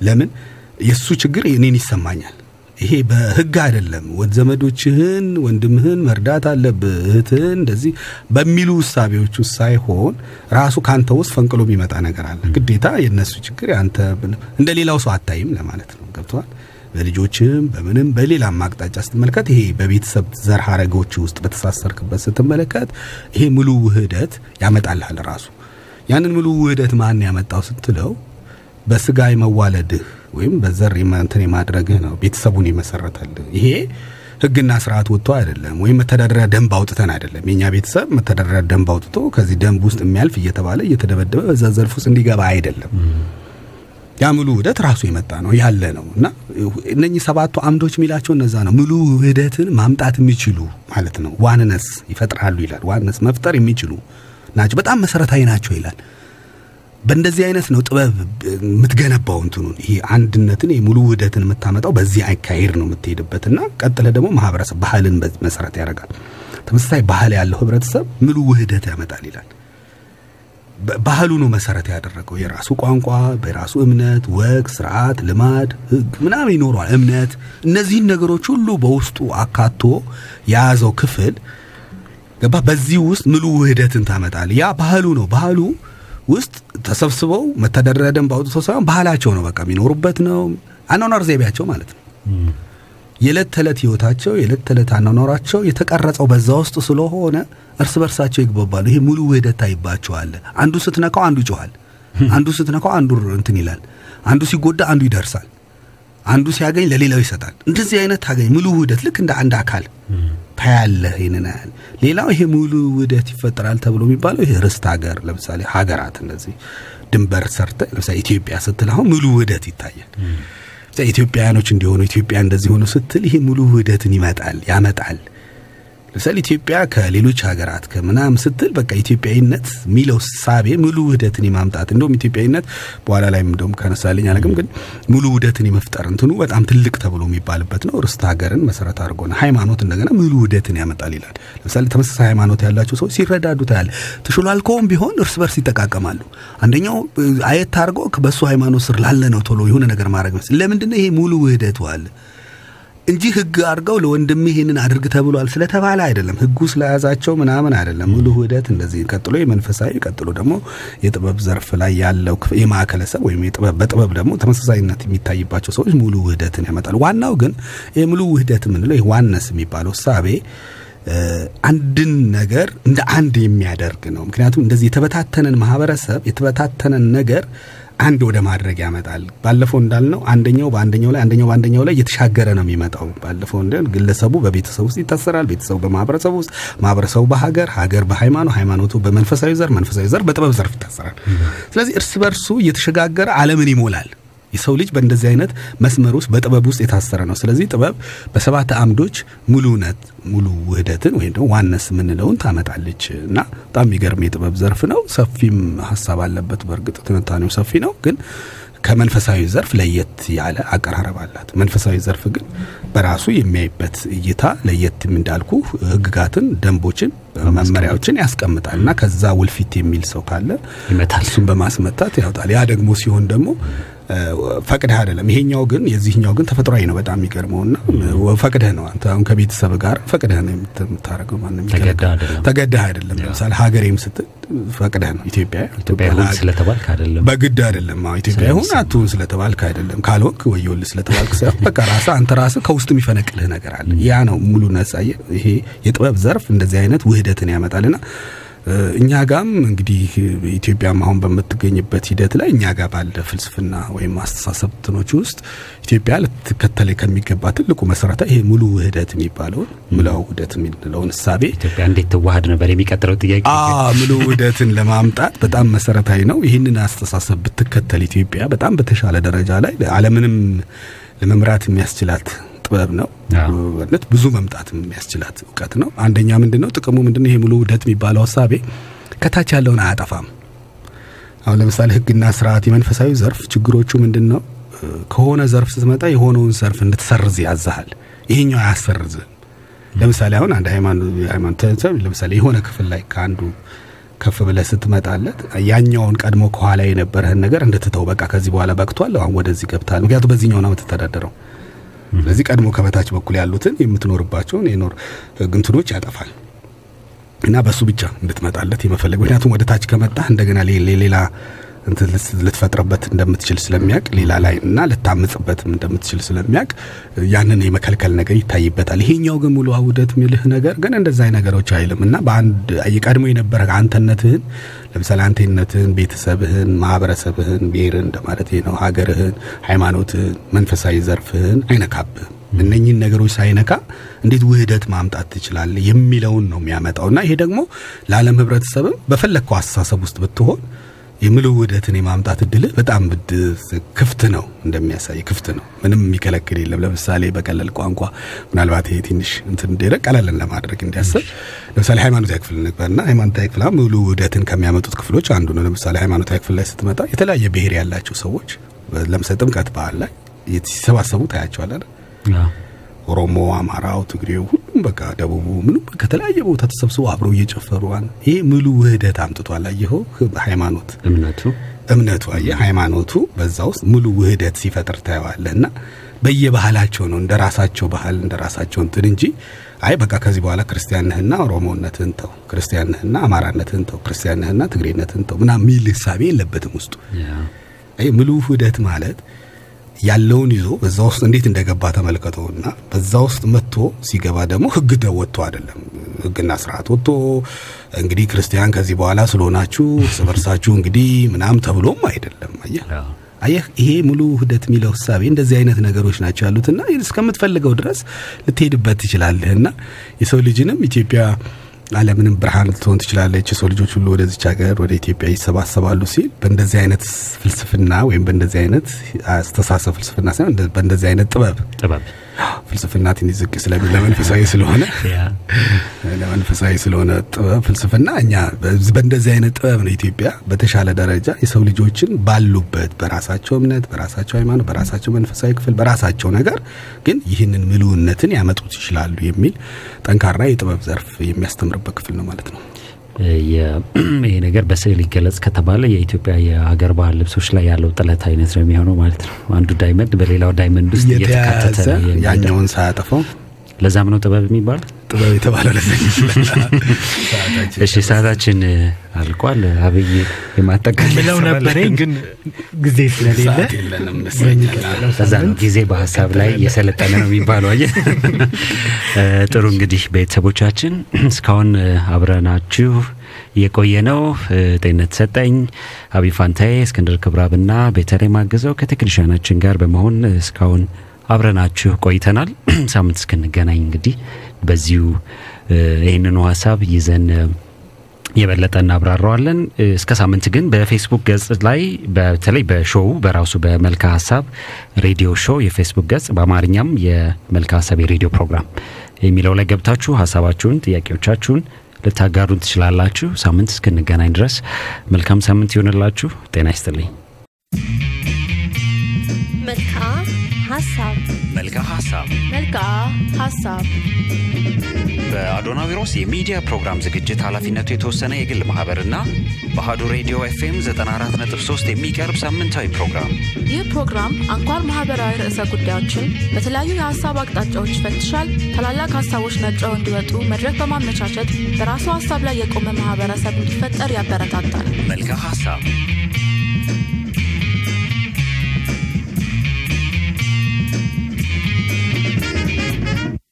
ለምን የእሱ ችግር እኔን ይሰማኛል። ይሄ በህግ አይደለም። ወድ ዘመዶችህን ወንድምህን መርዳት አለብህ እህትህን እንደዚህ በሚሉ ውሳቤዎች ውስጥ ሳይሆን ራሱ ካንተ ውስጥ ፈንቅሎ የሚመጣ ነገር አለ። ግዴታ የእነሱ ችግር ያንተ ብን- እንደ ሌላው ሰው አታይም ለማለት ነው። ገብተዋል። በልጆችም በምንም በሌላም አቅጣጫ ስትመለከት ይሄ በቤተሰብ ዘር ሀረጎች ውስጥ በተሳሰርክበት ስትመለከት ይሄ ሙሉ ውህደት ያመጣልሃል ራሱ። ያንን ሙሉ ውህደት ማን ያመጣው ስትለው በስጋ የመዋለድህ ወይም በዘር እንትን የማድረግህ ነው ቤተሰቡን የመሰረተልህ። ይሄ ህግና ስርዓት ወጥቶ አይደለም፣ ወይም መተዳደሪያ ደንብ አውጥተን አይደለም። የኛ ቤተሰብ መተዳደሪያ ደንብ አውጥቶ ከዚህ ደንብ ውስጥ የሚያልፍ እየተባለ እየተደበደበ በዛ ዘርፍ ውስጥ እንዲገባ አይደለም። ያ ሙሉ ውህደት ራሱ የመጣ ነው ያለ ነው እና እነኚህ ሰባቱ አምዶች የሚላቸው እነዛ ነው። ሙሉ ውህደትን ማምጣት የሚችሉ ማለት ነው። oneness ይፈጥራሉ ይላል። ዋንነስ መፍጠር የሚችሉ ናቸው። በጣም መሰረታዊ ናቸው ይላል። በእንደዚህ አይነት ነው ጥበብ የምትገነባው እንትኑን ይሄ አንድነትን ሙሉ ውህደትን የምታመጣው በዚህ አካሄድ ነው የምትሄድበት እና ቀጥለ ደግሞ ማህበረሰብ ባህልን መሰረት ያደርጋል። ተመሳሳይ ባህል ያለው ህብረተሰብ ሙሉ ውህደት ያመጣል ይላል። ባህሉ ነው መሰረት ያደረገው የራሱ ቋንቋ፣ በራሱ እምነት፣ ወግ፣ ስርዓት፣ ልማድ፣ ህግ ምናምን ይኖረዋል። እምነት እነዚህን ነገሮች ሁሉ በውስጡ አካቶ የያዘው ክፍል ገባ። በዚህ ውስጥ ሙሉ ውህደትን ታመጣል። ያ ባህሉ ነው። ባህሉ ውስጥ ተሰብስበው መተዳደሪያ ደንብ አውጥተው ሳይሆን ባህላቸው ነው። በቃ የሚኖሩበት ነው። አኗኗር ዘይቤያቸው ማለት ነው። የዕለት ተዕለት ህይወታቸው የዕለት ተዕለት አኗኗራቸው የተቀረጸው በዛ ውስጥ ስለሆነ እርስ በርሳቸው ይግባባሉ። ይሄ ሙሉ ውህደት ታይባቸዋል። አንዱ ስትነካው አንዱ ይጮኋል። አንዱ ስትነካው አንዱ እንትን ይላል። አንዱ ሲጎዳ አንዱ ይደርሳል። አንዱ ሲያገኝ ለሌላው ይሰጣል። እንደዚህ አይነት ታገኝ ሙሉ ውህደት ልክ እንደ አንድ አካል ታያለህ። ያህል ሌላው ይሄ ሙሉ ውህደት ይፈጠራል ተብሎ የሚባለው ይሄ ርስት ሀገር ለምሳሌ ሀገራት እንደዚህ ድንበር ሰርተ ለምሳሌ ኢትዮጵያ ስትል አሁን ሙሉ ውህደት ይታያል። ኢትዮጵያውያኖች እንዲሆኑ ኢትዮጵያ እንደዚህ ሆኑ ስትል ይሄ ሙሉ ውህደትን ይመጣል ያመጣል። ለምሳሌ ኢትዮጵያ ከሌሎች ሀገራት ከምናምን ስትል በቃ ኢትዮጵያዊነት የሚለው ሳቤ ሙሉ ውህደትን የማምጣት እንደውም ኢትዮጵያዊነት በኋላ ላይም እንደውም ከነሳልኝ አለቅም ግን ሙሉ ውህደትን የመፍጠር እንትኑ በጣም ትልቅ ተብሎ የሚባልበት ነው። ርስት ሀገርን መሰረት አድርጎ ነው። ሃይማኖት እንደገና ሙሉ ውህደትን ያመጣል ይላል። ለምሳሌ ተመሳሳይ ሃይማኖት ያላቸው ሰዎች ሲረዳዱ ታያለ። ተሾላልከውም ቢሆን እርስ በርስ ይጠቃቀማሉ። አንደኛው አየት አድርጎ በእሱ ሃይማኖት ስር ላለ ነው ቶሎ የሆነ ነገር ማድረግ መስል ለምንድነው ይሄ ሙሉ ውህደቱ አለ እንጂ ህግ አድርገው ለወንድም ይሄንን አድርግ ተብሏል ስለተባለ አይደለም። ህጉ ስለያዛቸው ምናምን አይደለም። ሙሉ ውህደት እንደዚህ ቀጥሎ የመንፈሳዊ ቀጥሎ ደግሞ የጥበብ ዘርፍ ላይ ያለው የማዕከለሰብ ወይም በጥበብ ደግሞ ተመሳሳይነት የሚታይባቸው ሰዎች ሙሉ ውህደትን ያመጣል። ዋናው ግን ይህ ሙሉ ውህደት የምንለው ይህ ዋነስ የሚባለው እሳቤ አንድን ነገር እንደ አንድ የሚያደርግ ነው። ምክንያቱም እንደዚህ የተበታተነን ማህበረሰብ የተበታተነን ነገር አንድ ወደ ማድረግ ያመጣል። ባለፈው እንዳልነው አንደኛው በአንደኛው ላይ አንደኛው በአንደኛው ላይ እየተሻገረ ነው የሚመጣው። ባለፈው እንደ ግለሰቡ በቤተሰቡ ውስጥ ይታሰራል፣ ቤተሰቡ በማህበረሰቡ ውስጥ፣ ማህበረሰቡ በሀገር፣ ሀገር በሃይማኖት፣ ሃይማኖቱ በመንፈሳዊ ዘር፣ መንፈሳዊ ዘር በጥበብ ዘርፍ ይታሰራል። ስለዚህ እርስ በርሱ እየተሸጋገረ ዓለምን ይሞላል። የሰው ልጅ በእንደዚህ አይነት መስመር ውስጥ በጥበብ ውስጥ የታሰረ ነው። ስለዚህ ጥበብ በሰባት አምዶች ሙሉነት ሙሉ ውህደትን ወይም ደግሞ ዋነስ የምንለውን ታመጣለች እና በጣም የሚገርም የጥበብ ዘርፍ ነው። ሰፊም ሀሳብ አለበት። በእርግጥ ትንታኔው ሰፊ ነው፣ ግን ከመንፈሳዊ ዘርፍ ለየት ያለ አቀራረብ አላት። መንፈሳዊ ዘርፍ ግን በራሱ የሚያይበት እይታ ለየት እንዳልኩ ህግጋትን፣ ደንቦችን፣ መመሪያዎችን ያስቀምጣል እና ከዛ ውልፊት የሚል ሰው ካለ እሱን በማስመታት ያወጣል። ያ ደግሞ ሲሆን ደግሞ ፈቅደህ አይደለም። ይሄኛው ግን የዚህኛው ግን ተፈጥሯዊ ነው። በጣም የሚገርመው እና ፈቅደህ ነው። አንተ አሁን ከቤተሰብ ጋር ፈቅደህ ነው የምታደርገው። ማንም ተገደህ የሚከለክል- አይደለም። ለምሳሌ ሀገሬም ስትል ፈቅደህ ነው። ኢትዮጵያ ሁን ስለተባልክ አይደለም። በግድ አይደለም። ኢትዮጵያ ይሁን አትሁን ስለተባልክ አይደለም። ካልሆንክ ወዮልህ ስለተባልክ ሳይሆን በቃ ራስህ አንተ ራስህ ከውስጥ የሚፈነቅልህ ነገር አለ። ያ ነው ሙሉ ነጻየ ይሄ የጥበብ ዘርፍ እንደዚህ አይነት ውህደትን ያመጣልና እኛ ጋም እንግዲህ ኢትዮጵያም አሁን በምትገኝበት ሂደት ላይ እኛ ጋር ባለ ፍልስፍና ወይም አስተሳሰብ ትኖች ውስጥ ኢትዮጵያ ልትከተል ከሚገባ ትልቁ መሰረታዊ ይሄ ሙሉ ውህደት የሚባለውን ሙሉ ውህደት የሚለውን እሳቤ ኢትዮጵያ እንዴት ትዋሃድ ነበር የሚቀጥለው ጥያቄ። ሙሉ ውህደትን ለማምጣት በጣም መሰረታዊ ነው። ይህንን አስተሳሰብ ብትከተል ኢትዮጵያ በጣም በተሻለ ደረጃ ላይ ዓለምንም ለመምራት የሚያስችላት ጥበብ ነው። ማለት ብዙ መምጣት የሚያስችላት እውቀት ነው። አንደኛ ምንድን ነው ጥቅሙ ምንድን ነው? ይሄ ሙሉ ውህደት የሚባለው ሀሳቤ ከታች ያለውን አያጠፋም። አሁን ለምሳሌ ሕግና ስርዓት የመንፈሳዊ ዘርፍ ችግሮቹ ምንድን ነው? ከሆነ ዘርፍ ስትመጣ የሆነውን ዘርፍ እንድትሰርዝ ያዛሃል። ይሄኛው አያሰርዝም። ለምሳሌ አሁን አንድ ሃይማኖት ለምሳሌ የሆነ ክፍል ላይ ከአንዱ ከፍ ብለህ ስትመጣለት ያኛውን ቀድሞ ከኋላ የነበረህን ነገር እንድትተው በቃ ከዚህ በኋላ በቅቷል፣ አሁን ወደዚህ ገብታል። ምክንያቱም በዚህኛው ነው የምትተዳደረው። ስለዚህ ቀድሞ ከበታች በኩል ያሉትን የምትኖርባቸውን የኖር ግንትኖች ያጠፋል እና በሱ ብቻ እንድትመጣለት የመፈለግ ምክንያቱም ወደ ታች ከመጣህ እንደገና ሌላ እንትን ልት- ልትፈጥርበት እንደምትችል ስለሚያቅ ሌላ ላይ እና ልታምጽበትም እንደምትችል ስለሚያቅ ያንን የመከልከል ነገር ይታይበታል። ይሄኛው ግን ሙሉ ውህደት የሚልህ ነገር ግን እንደዛ ነገሮች አይልም እና በአንድ የቀድሞ የነበረ አንተነትህን ለምሳሌ አንቴነትህን፣ ቤተሰብህን፣ ማህበረሰብህን፣ ብሔርን እንደማለት ነው፣ ሀገርህን፣ ሃይማኖትህን፣ መንፈሳዊ ዘርፍህን አይነካብህም። እነኚህን ነገሮች ሳይነካ እንዴት ውህደት ማምጣት ትችላለህ የሚለውን ነው የሚያመጣው እና ይሄ ደግሞ ለዓለም ህብረተሰብም በፈለግከው አስተሳሰብ ውስጥ ብትሆን የምሉ ውህደትን የማምጣት እድልህ በጣም ክፍት ነው እንደሚያሳይ ክፍት ነው። ምንም የሚከለክል የለም። ለምሳሌ በቀለል ቋንቋ ምናልባት ይሄ ትንሽ እንትን እንዲረቅ ቀለልን ለማድረግ እንዲያስብ ለምሳሌ ሃይማኖታዊ ክፍል እንግባና ሃይማኖታዊ ክፍል ሙሉ ውህደትን ከሚያመጡት ክፍሎች አንዱ ነው። ለምሳሌ ሃይማኖታዊ ክፍል ላይ ስትመጣ የተለያየ ብሔር ያላቸው ሰዎች ለምሳሌ ጥምቀት በዓል ላይ ሲሰባሰቡ ታያቸዋል። ኦሮሞ፣ አማራው፣ ትግሬው ሁሉም በቃ ደቡቡ ምንም ከተለያየ ቦታ ተሰብስቦ አብረው እየጨፈሩ ይሄ ሙሉ ውህደት አምጥቷል። አየኸው ሃይማኖት እምነቱ እምነቱ አየህ ሃይማኖቱ በዛ ውስጥ ሙሉ ውህደት ሲፈጥር ታየዋለህ። እና በየባህላቸው ነው እንደ ራሳቸው ባህል እንደ ራሳቸው እንትን እንጂ አይ በቃ ከዚህ በኋላ ክርስቲያንህና ኦሮሞነትህን ተው፣ ክርስቲያንህና አማራነትህን ተው፣ ክርስቲያንህና ትግሬነትህን ተው ምናምን የሚል ህሳቤ የለበትም ውስጡ። አይ ሙሉ ውህደት ማለት ያለውን ይዞ በዛ ውስጥ እንዴት እንደገባ ተመልከተውና በዛ ውስጥ መጥቶ ሲገባ ደግሞ ህግ ወጥቶ አይደለም። ህግና ስርዓት ወጥቶ እንግዲህ ክርስቲያን ከዚህ በኋላ ስለሆናችሁ እርስ በርሳችሁ እንግዲህ ምናም ተብሎም አይደለም። አየህ? አየህ? ይሄ ሙሉ ውህደት የሚለው ህሳቤ እንደዚህ አይነት ነገሮች ናቸው ያሉትና እስከምትፈልገው ድረስ ልትሄድበት ትችላለህና የሰው ልጅንም ኢትዮጵያ ዓለምንም ብርሃን ልትሆን ትችላለች። የሰው ልጆች ሁሉ ወደዚች ሀገር ወደ ኢትዮጵያ ይሰባሰባሉ ሲል በእንደዚህ አይነት ፍልስፍና ወይም በእንደዚህ አይነት አስተሳሰብ ፍልስፍና ሳይሆን በእንደዚህ አይነት ጥበብ ጥበብ ፍልስፍና ትንሽ ዝቅ ስለሚል ለመንፈሳዊ ስለሆነ ለመንፈሳዊ ስለሆነ ጥበብ ፍልስፍና እኛ በእንደዚህ አይነት ጥበብ ነው ኢትዮጵያ በተሻለ ደረጃ የሰው ልጆችን ባሉበት በራሳቸው እምነት፣ በራሳቸው ሃይማኖት፣ በራሳቸው መንፈሳዊ ክፍል፣ በራሳቸው ነገር ግን ይህንን ምሉዕነትን ያመጡት ይችላሉ የሚል ጠንካራ የጥበብ ዘርፍ የሚያስተምርበት ክፍል ነው ማለት ነው። ይሄ ነገር በስዕል ይገለጽ ከተባለ የኢትዮጵያ የሀገር ባህል ልብሶች ላይ ያለው ጥለት አይነት ነው የሚሆነው ማለት ነው። አንዱ diamond በሌላው diamond ውስጥ እየተካተተ ያኛውን ሳያጠፋው? ለዛም ነው ጥበብ የሚባል ጥበብ የተባለው ለዚህ እሺ፣ ሰዓታችን አልቋል። አብይ የማጠቃለል ምለው ነበረኝ ግን ጊዜ ስለሌለ ነው ጊዜ በሀሳብ ላይ እየሰለጠነ ነው የሚባለው። አየህ፣ ጥሩ እንግዲህ ቤተሰቦቻችን እስካሁን አብረናችሁ የቆየ ነው። ጤንነት ሰጠኝ፣ አቢ ፋንታዬ፣ እስክንድር ክብራብና ቤተልሔም ማገዘው ከቴክኒሻናችን ጋር በመሆን እስካሁን አብረናችሁ ቆይተናል። ሳምንት እስክንገናኝ እንግዲህ በዚሁ ይህንኑ ሀሳብ ይዘን የበለጠ እናብራረዋለን። እስከ ሳምንት ግን በፌስቡክ ገጽ ላይ በተለይ በሾው በራሱ በመልካ ሀሳብ ሬዲዮ ሾው የፌስቡክ ገጽ በአማርኛም የመልካ ሀሳብ የሬዲዮ ፕሮግራም የሚለው ላይ ገብታችሁ ሀሳባችሁን፣ ጥያቄዎቻችሁን ልታጋሩን ትችላላችሁ። ሳምንት እስክንገናኝ ድረስ መልካም ሳምንት ይሆንላችሁ። ጤና ይስጥልኝ። መልክዓ ሀሳብ መልካ ሀሳብ መልክዓ ሀሳብ በአዶናዊሮስ የሚዲያ ፕሮግራም ዝግጅት ኃላፊነቱ የተወሰነ የግል ማህበርና በአሀዱ ሬዲዮ ኤፍኤም 94.3 የሚቀርብ ሳምንታዊ ፕሮግራም። ይህ ፕሮግራም አንኳር ማህበራዊ ርዕሰ ጉዳዮችን በተለያዩ የሀሳብ አቅጣጫዎች ይፈትሻል። ታላላቅ ሀሳቦች ነጥረው እንዲወጡ መድረክ በማመቻቸት በራሱ ሀሳብ ላይ የቆመ ማህበረሰብ እንዲፈጠር ያበረታታል። መልካ ሀሳብ